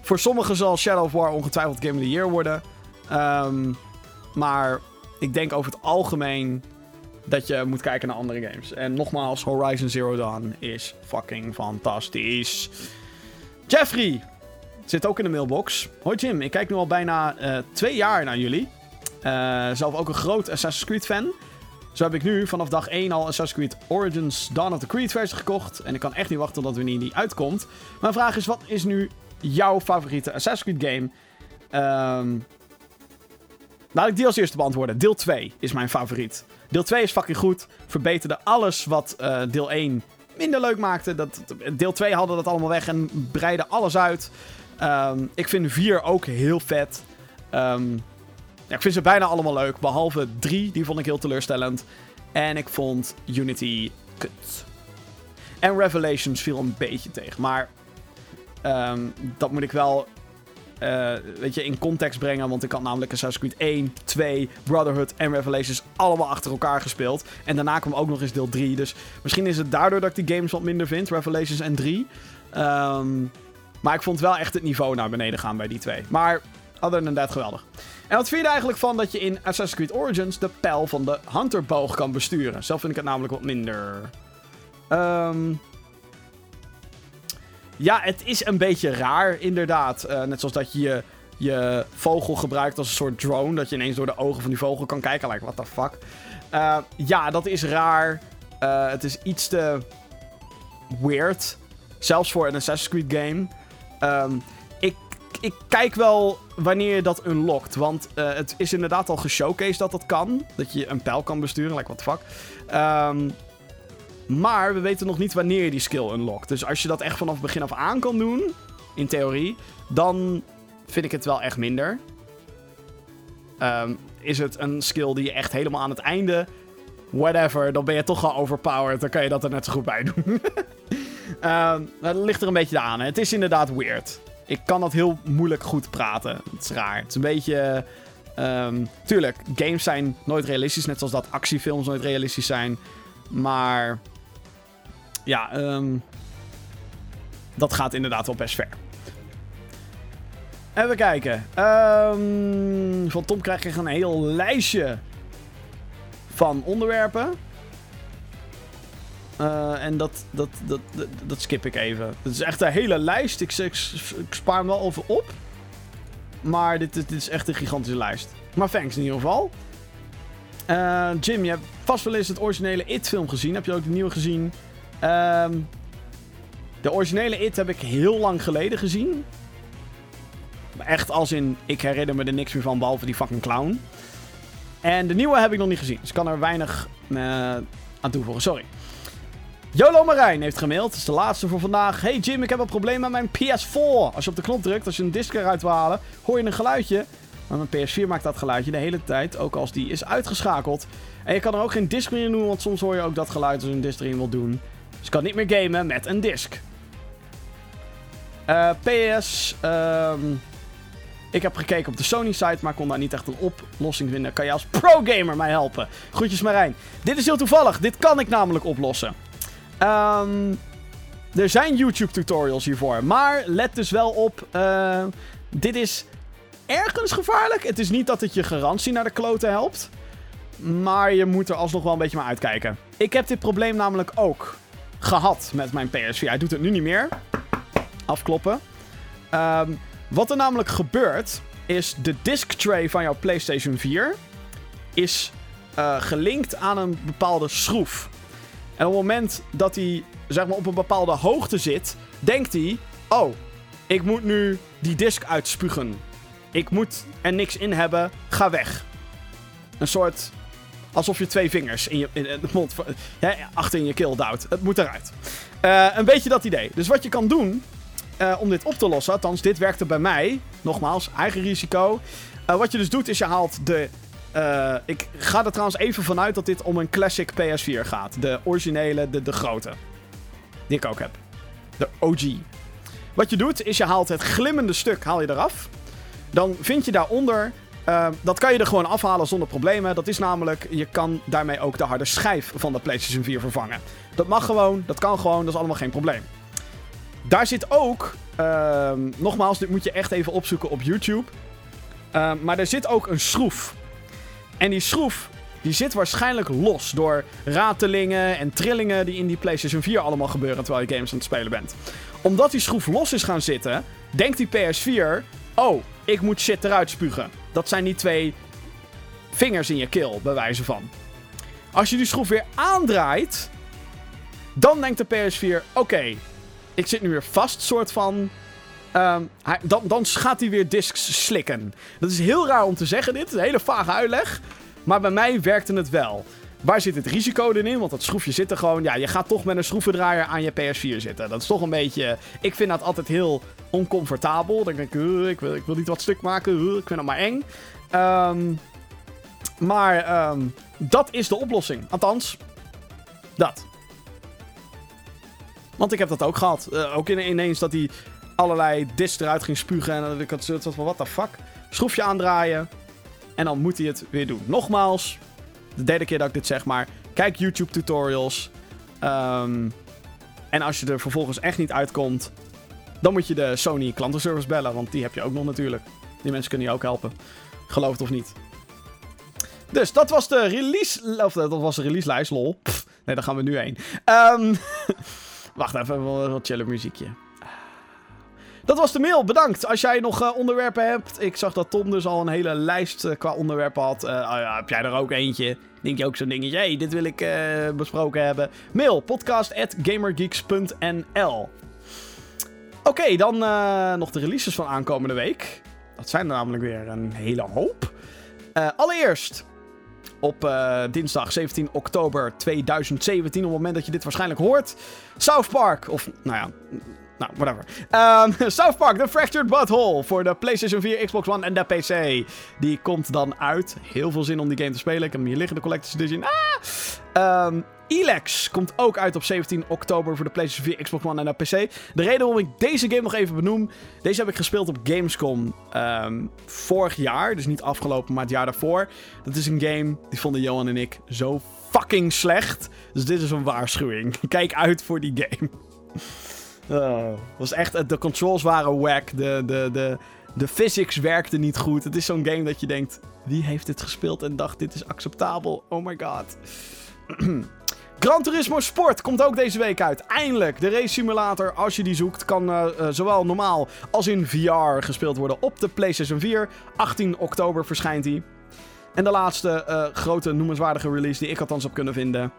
voor sommigen zal Shadow of War ongetwijfeld Game of the Year worden. Ehm, maar ik denk over het algemeen dat je moet kijken naar andere games. En nogmaals, Horizon Zero Dawn is fucking fantastisch. Jeffrey zit ook in de mailbox. Hoi Jim, ik kijk nu al bijna eh, twee jaar naar jullie. Eh, zelf ook een groot Assassin's Creed fan. Zo heb ik nu vanaf dag 1 al Assassin's Creed Origins Dawn of the Creed versie gekocht. En ik kan echt niet wachten totdat wanneer die uitkomt. Mijn vraag is, wat is nu jouw favoriete Assassin's Creed game? Ehm laat ik die als eerste beantwoorden. Deel 2 is mijn favoriet. Deel 2 is fucking goed. Verbeterde alles wat eh, deel 1 minder leuk maakte. Dat, deel 2 hadden dat allemaal weg en breidde alles uit. Ehm, ik vind 4 ook heel vet. Ehm, ja, ik vind ze bijna allemaal leuk. Behalve 3, die vond ik heel teleurstellend. En ik vond Unity kut. En Revelations viel een beetje tegen. Maar ehm, dat moet ik wel eh, weet je, in context brengen. Want ik had namelijk Assassin's Creed 1, 2, Brotherhood en Revelations allemaal achter elkaar gespeeld. En daarna kwam ook nog eens deel 3. Dus misschien is het daardoor dat ik die games wat minder vind. Revelations en 3. Ehm, maar ik vond wel echt het niveau naar beneden gaan bij die twee. Maar other than geweldig. En wat vind je er eigenlijk van dat je in Assassin's Creed Origins de pijl van de Hunterboog kan besturen? Zelf vind ik het namelijk wat minder. Ehm ja, het is een beetje raar, inderdaad. Eh, net zoals dat je, je vogel gebruikt als een soort drone. Dat je ineens door de ogen van die vogel kan kijken. Like, what the fuck. Eh, ja, dat is raar. Eh, het is iets te weird. Zelfs voor een Assassin's Creed game. Ehm, ik, ik kijk wel wanneer je dat unlockt. Want het is inderdaad al geshowcased dat dat kan. Dat je een pijl kan besturen. Like, what the fuck. Ehm, maar we weten nog niet wanneer je die skill unlockt. Dus als je dat echt vanaf het begin af aan kan doen, in theorie, dan vind ik het wel echt minder. Ehm, is het een skill die je echt helemaal aan het einde, whatever, dan ben je toch al overpowered. Dan kan je dat er net zo goed bij doen. Ehm, dat ligt er een beetje aan. Het is inderdaad weird. Ik kan dat heel moeilijk goed praten. Het is raar. Het is een beetje. ehm, tuurlijk, games zijn nooit realistisch. Net zoals dat actiefilms nooit realistisch zijn. Maar ja, ehm, dat gaat inderdaad wel best ver. Even kijken. Ehm, van Tom krijg je een heel lijstje van onderwerpen. Eh, en dat, dat, dat, dat, skip ik even. Het is echt een hele lijst. Ik, ik, ik spaar hem wel over op. Maar dit, dit is echt een gigantische lijst. Maar thanks in ieder geval. Eh, Jim, je hebt vast wel eens het originele It-film gezien. Heb je ook de nieuwe gezien? Ehm, de originele It heb ik heel lang geleden gezien. Echt als in, ik herinner me er niks meer van, behalve die fucking clown. En de nieuwe heb ik nog niet gezien. Dus kan er weinig eh, aan toevoegen, sorry. Jolo Marijn heeft gemaild. Dat is de laatste voor vandaag. Hey Jim, ik heb een probleem met mijn PS4. Als je op de knop drukt, als je een disc eruit wil halen, hoor je een geluidje. Maar mijn PS4 maakt dat geluidje de hele tijd, ook als die is uitgeschakeld. En je kan er ook geen disc meer in doen, want soms hoor je ook dat geluid als je een disc erin wil doen. Dus je kan niet meer gamen met een disc. Eh, PS, ehm, ik heb gekeken op de Sony-site, maar kon daar niet echt een oplossing vinden. Kan je als pro-gamer mij helpen? Groetjes Marijn. Dit is heel toevallig, dit kan ik namelijk oplossen. Ehm, er zijn YouTube-tutorials hiervoor, maar let dus wel op, eh, dit is ergens gevaarlijk. Het is niet dat het je garantie naar de kloten helpt. Maar je moet er alsnog wel een beetje maar uitkijken. Ik heb dit probleem namelijk ook gehad met mijn PS4. Hij doet het nu niet meer. Afkloppen. Ehm, wat er namelijk gebeurt, is de disk tray van jouw PlayStation 4 is uh, gelinkt aan een bepaalde schroef. En op het moment dat hij zeg maar, op een bepaalde hoogte zit, denkt hij: Oh, ik moet nu die disk uitspugen. Ik moet er niks in hebben, ga weg. Een soort. Alsof je twee vingers in, je, in de mond. Achter in je keel duwt. Het moet eruit. Uh, een beetje dat idee. Dus wat je kan doen. Uh, om dit op te lossen. Althans, dit werkte bij mij. Nogmaals, eigen risico. Uh, wat je dus doet, is je haalt de ik ga er trouwens even vanuit dat dit om een classic PS4 gaat. De originele, de, de grote. Die ik ook heb. De OG. Wat je doet, is je haalt het glimmende stuk haal je eraf. Dan vind je daaronder... Uh, dat kan je er gewoon afhalen zonder problemen. Dat is namelijk, je kan daarmee ook de harde schijf van de PlayStation 4 vervangen. Dat mag gewoon, dat kan gewoon, dat is allemaal geen probleem. Daar zit ook, uh, nogmaals, dit moet je echt even opzoeken op YouTube. Uh, maar er zit ook een schroef en die schroef, die zit waarschijnlijk los door ratelingen en trillingen die in die PlayStation 4 allemaal gebeuren terwijl je games aan het spelen bent. Omdat die schroef los is gaan zitten, denkt die PS4: Oh, ik moet shit eruit spugen. Dat zijn die twee vingers in je keel, bij wijze van. Als je die schroef weer aandraait, dan denkt de PS4: Oké, ik zit nu weer vast, soort van. Um, hij, dan, dan gaat hij weer discs slikken. Dat is heel raar om te zeggen dit. Is een hele vage uitleg. Maar bij mij werkte het wel. Waar zit het risico in? Want dat schroefje zit er gewoon... Ja, je gaat toch met een schroevendraaier aan je PS4 zitten. Dat is toch een beetje... Ik vind dat altijd heel oncomfortabel. Dan denk ik, uh, ik, wil, ik wil niet wat stuk maken. Uh, ik vind dat maar eng. Um, maar um, dat is de oplossing. Althans, dat. Want ik heb dat ook gehad. Uh, ook ineens dat hij allerlei discs eruit ging spugen. En dat ik had zoiets van, what the fuck? Schroefje aandraaien. En dan moet hij het weer doen. Nogmaals, de derde keer dat ik dit zeg, maar kijk YouTube tutorials. Um, en als je er vervolgens echt niet uitkomt, dan moet je de Sony klantenservice bellen. Want die heb je ook nog natuurlijk. Die mensen kunnen je ook helpen. Geloof het of niet. Dus dat was de release. Of dat was de release lijst, lol. Nee, daar gaan we nu heen. Um, wacht even, wat chiller muziekje. Dat was de mail. Bedankt. Als jij nog uh, onderwerpen hebt. Ik zag dat Tom dus al een hele lijst uh, qua onderwerpen had. Uh, oh ja, heb jij er ook eentje? Denk je ook zo'n dingetje? Hey, dit wil ik besproken hebben. Mail podcast.gamergeeks.nl Oké, dan nog de releases van aankomende week. Dat zijn er namelijk weer een hele hoop. allereerst op uh, dinsdag 17 oktober 2017, op het moment dat je dit waarschijnlijk hoort. South Park, of nou ja, nou, whatever. Um, South Park, The Fractured Butthole voor de PlayStation 4, Xbox One en de PC. Die komt dan uit. Heel veel zin om die game te spelen. Ik heb hem hier liggen, de Collector's Edition. Ah! Um, Elex komt ook uit op 17 oktober voor de PlayStation 4, Xbox One en de PC. De reden waarom ik deze game nog even benoem. Deze heb ik gespeeld op Gamescom um, vorig jaar. Dus niet afgelopen, maar het jaar daarvoor. Dat is een game die vonden Johan en ik zo fucking slecht. Dus dit is een waarschuwing. Kijk uit voor die game. Uh, was echt, de controls waren wack. De, de, de, de physics werkte niet goed. Het is zo'n game dat je denkt: wie heeft dit gespeeld en dacht: dit is acceptabel? Oh my god. Gran Turismo Sport komt ook deze week uit. Eindelijk. De race simulator, als je die zoekt, kan uh, uh, zowel normaal als in VR gespeeld worden op de PlayStation 4. 18 oktober verschijnt hij. En de laatste uh, grote noemenswaardige release die ik althans heb kunnen vinden.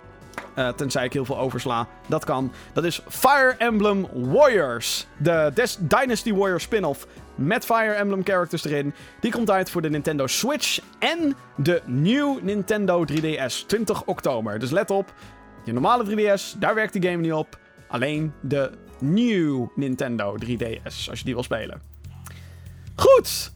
Tenzij ik heel veel oversla. Dat kan. Dat is Fire Emblem Warriors. De Dynasty Warriors spin-off. Met Fire Emblem characters erin. Die komt uit voor de Nintendo Switch. En de New Nintendo 3DS. 20 oktober. Dus let op. Je normale 3DS, daar werkt die game niet op. Alleen de New Nintendo 3DS. Als je die wil spelen. Goed.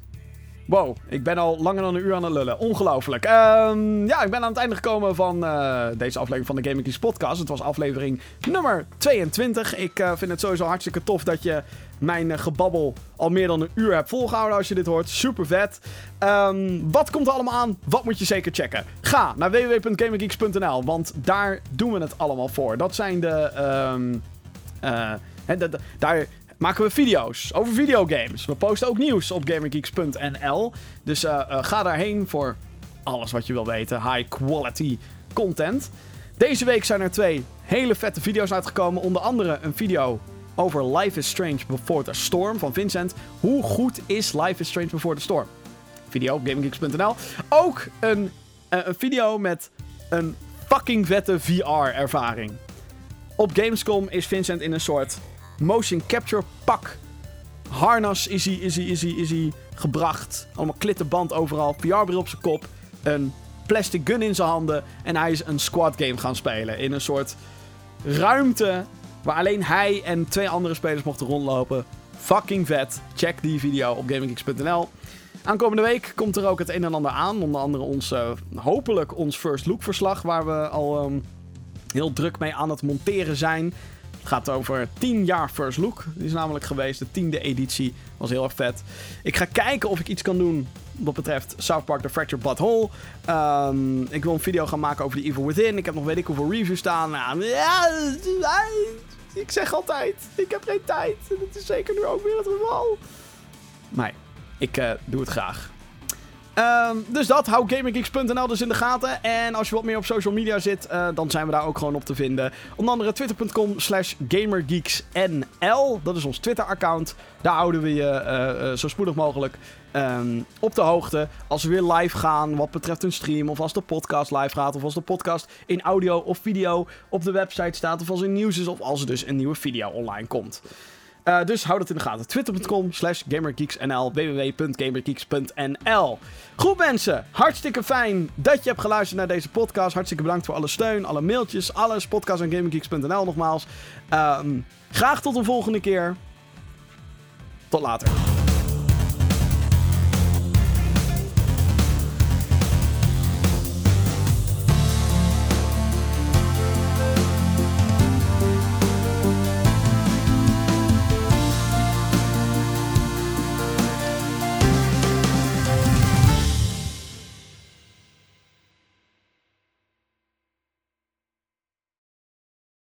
Wow, ik ben al langer dan een uur aan het lullen. Ongelooflijk. Um, ja, ik ben aan het einde gekomen van uh, deze aflevering van de Gaming Keys podcast. Het was aflevering nummer 22. Ik uh, vind het sowieso hartstikke tof dat je mijn uh, gebabbel al meer dan een uur hebt volgehouden als je dit hoort. Super vet. Um, wat komt er allemaal aan? Wat moet je zeker checken? Ga naar www.gaminggeeks.nl, want daar doen we het allemaal voor. Dat zijn de... Um, he, daar maken we video's over videogames. We posten ook nieuws op gamergeeks.nl. Dus uh, uh, ga daarheen voor alles wat je wil weten. High quality content. Deze week zijn er twee hele vette video's uitgekomen. Onder andere een video over Life is Strange Before the Storm van Vincent. Hoe goed is Life is Strange Before the Storm? Video op gaminggeeks.nl. Ook een, uh, een video met een fucking vette VR-ervaring. Op Gamescom is Vincent in een soort motion capture pak. Harnas is hij, is hij, is hij, is hij gebracht. Allemaal klittenband overal. VR-bril op zijn kop. Een plastic gun in zijn handen. En hij is een squad game gaan spelen. In een soort ruimte waar alleen hij en twee andere spelers mochten rondlopen. Fucking vet. Check die video op gaminggeeks.nl. Aankomende week komt er ook het een en ander aan. Onder andere ons, uh, hopelijk ons first look verslag. Waar we al um, heel druk mee aan het monteren zijn. Het gaat over 10 jaar First Look. Die is namelijk geweest. De tiende editie. Was heel erg vet. Ik ga kijken of ik iets kan doen wat betreft South Park The Fractured Butthole. Um, ik wil een video gaan maken over The Evil Within. Ik heb nog weet ik hoeveel reviews staan. Nou, ja, ik zeg altijd, ik heb geen tijd. En dat is zeker nu ook weer het geval. Maar ik uh, doe het graag. Um, dus dat, hou GamerGeeks.nl dus in de gaten. En als je wat meer op social media zit, uh, dan zijn we daar ook gewoon op te vinden. Onder andere twitter.com slash GamerGeeksNL. Dat is ons Twitter-account. Daar houden we je uh, uh, zo spoedig mogelijk um, op de hoogte. Als we weer live gaan, wat betreft een stream. Of als de podcast live gaat. Of als de podcast in audio of video op de website staat. Of als er nieuws is. Of als er dus een nieuwe video online komt. Uh, dus houd het in de gaten. Twitter.com slash GamerGeeksNL. www.gamergeeks.nl Goed mensen, hartstikke fijn dat je hebt geluisterd naar deze podcast. Hartstikke bedankt voor alle steun, alle mailtjes, alles. Podcast aan GamerGeeks.nl nogmaals. Um, graag tot een volgende keer. Tot later.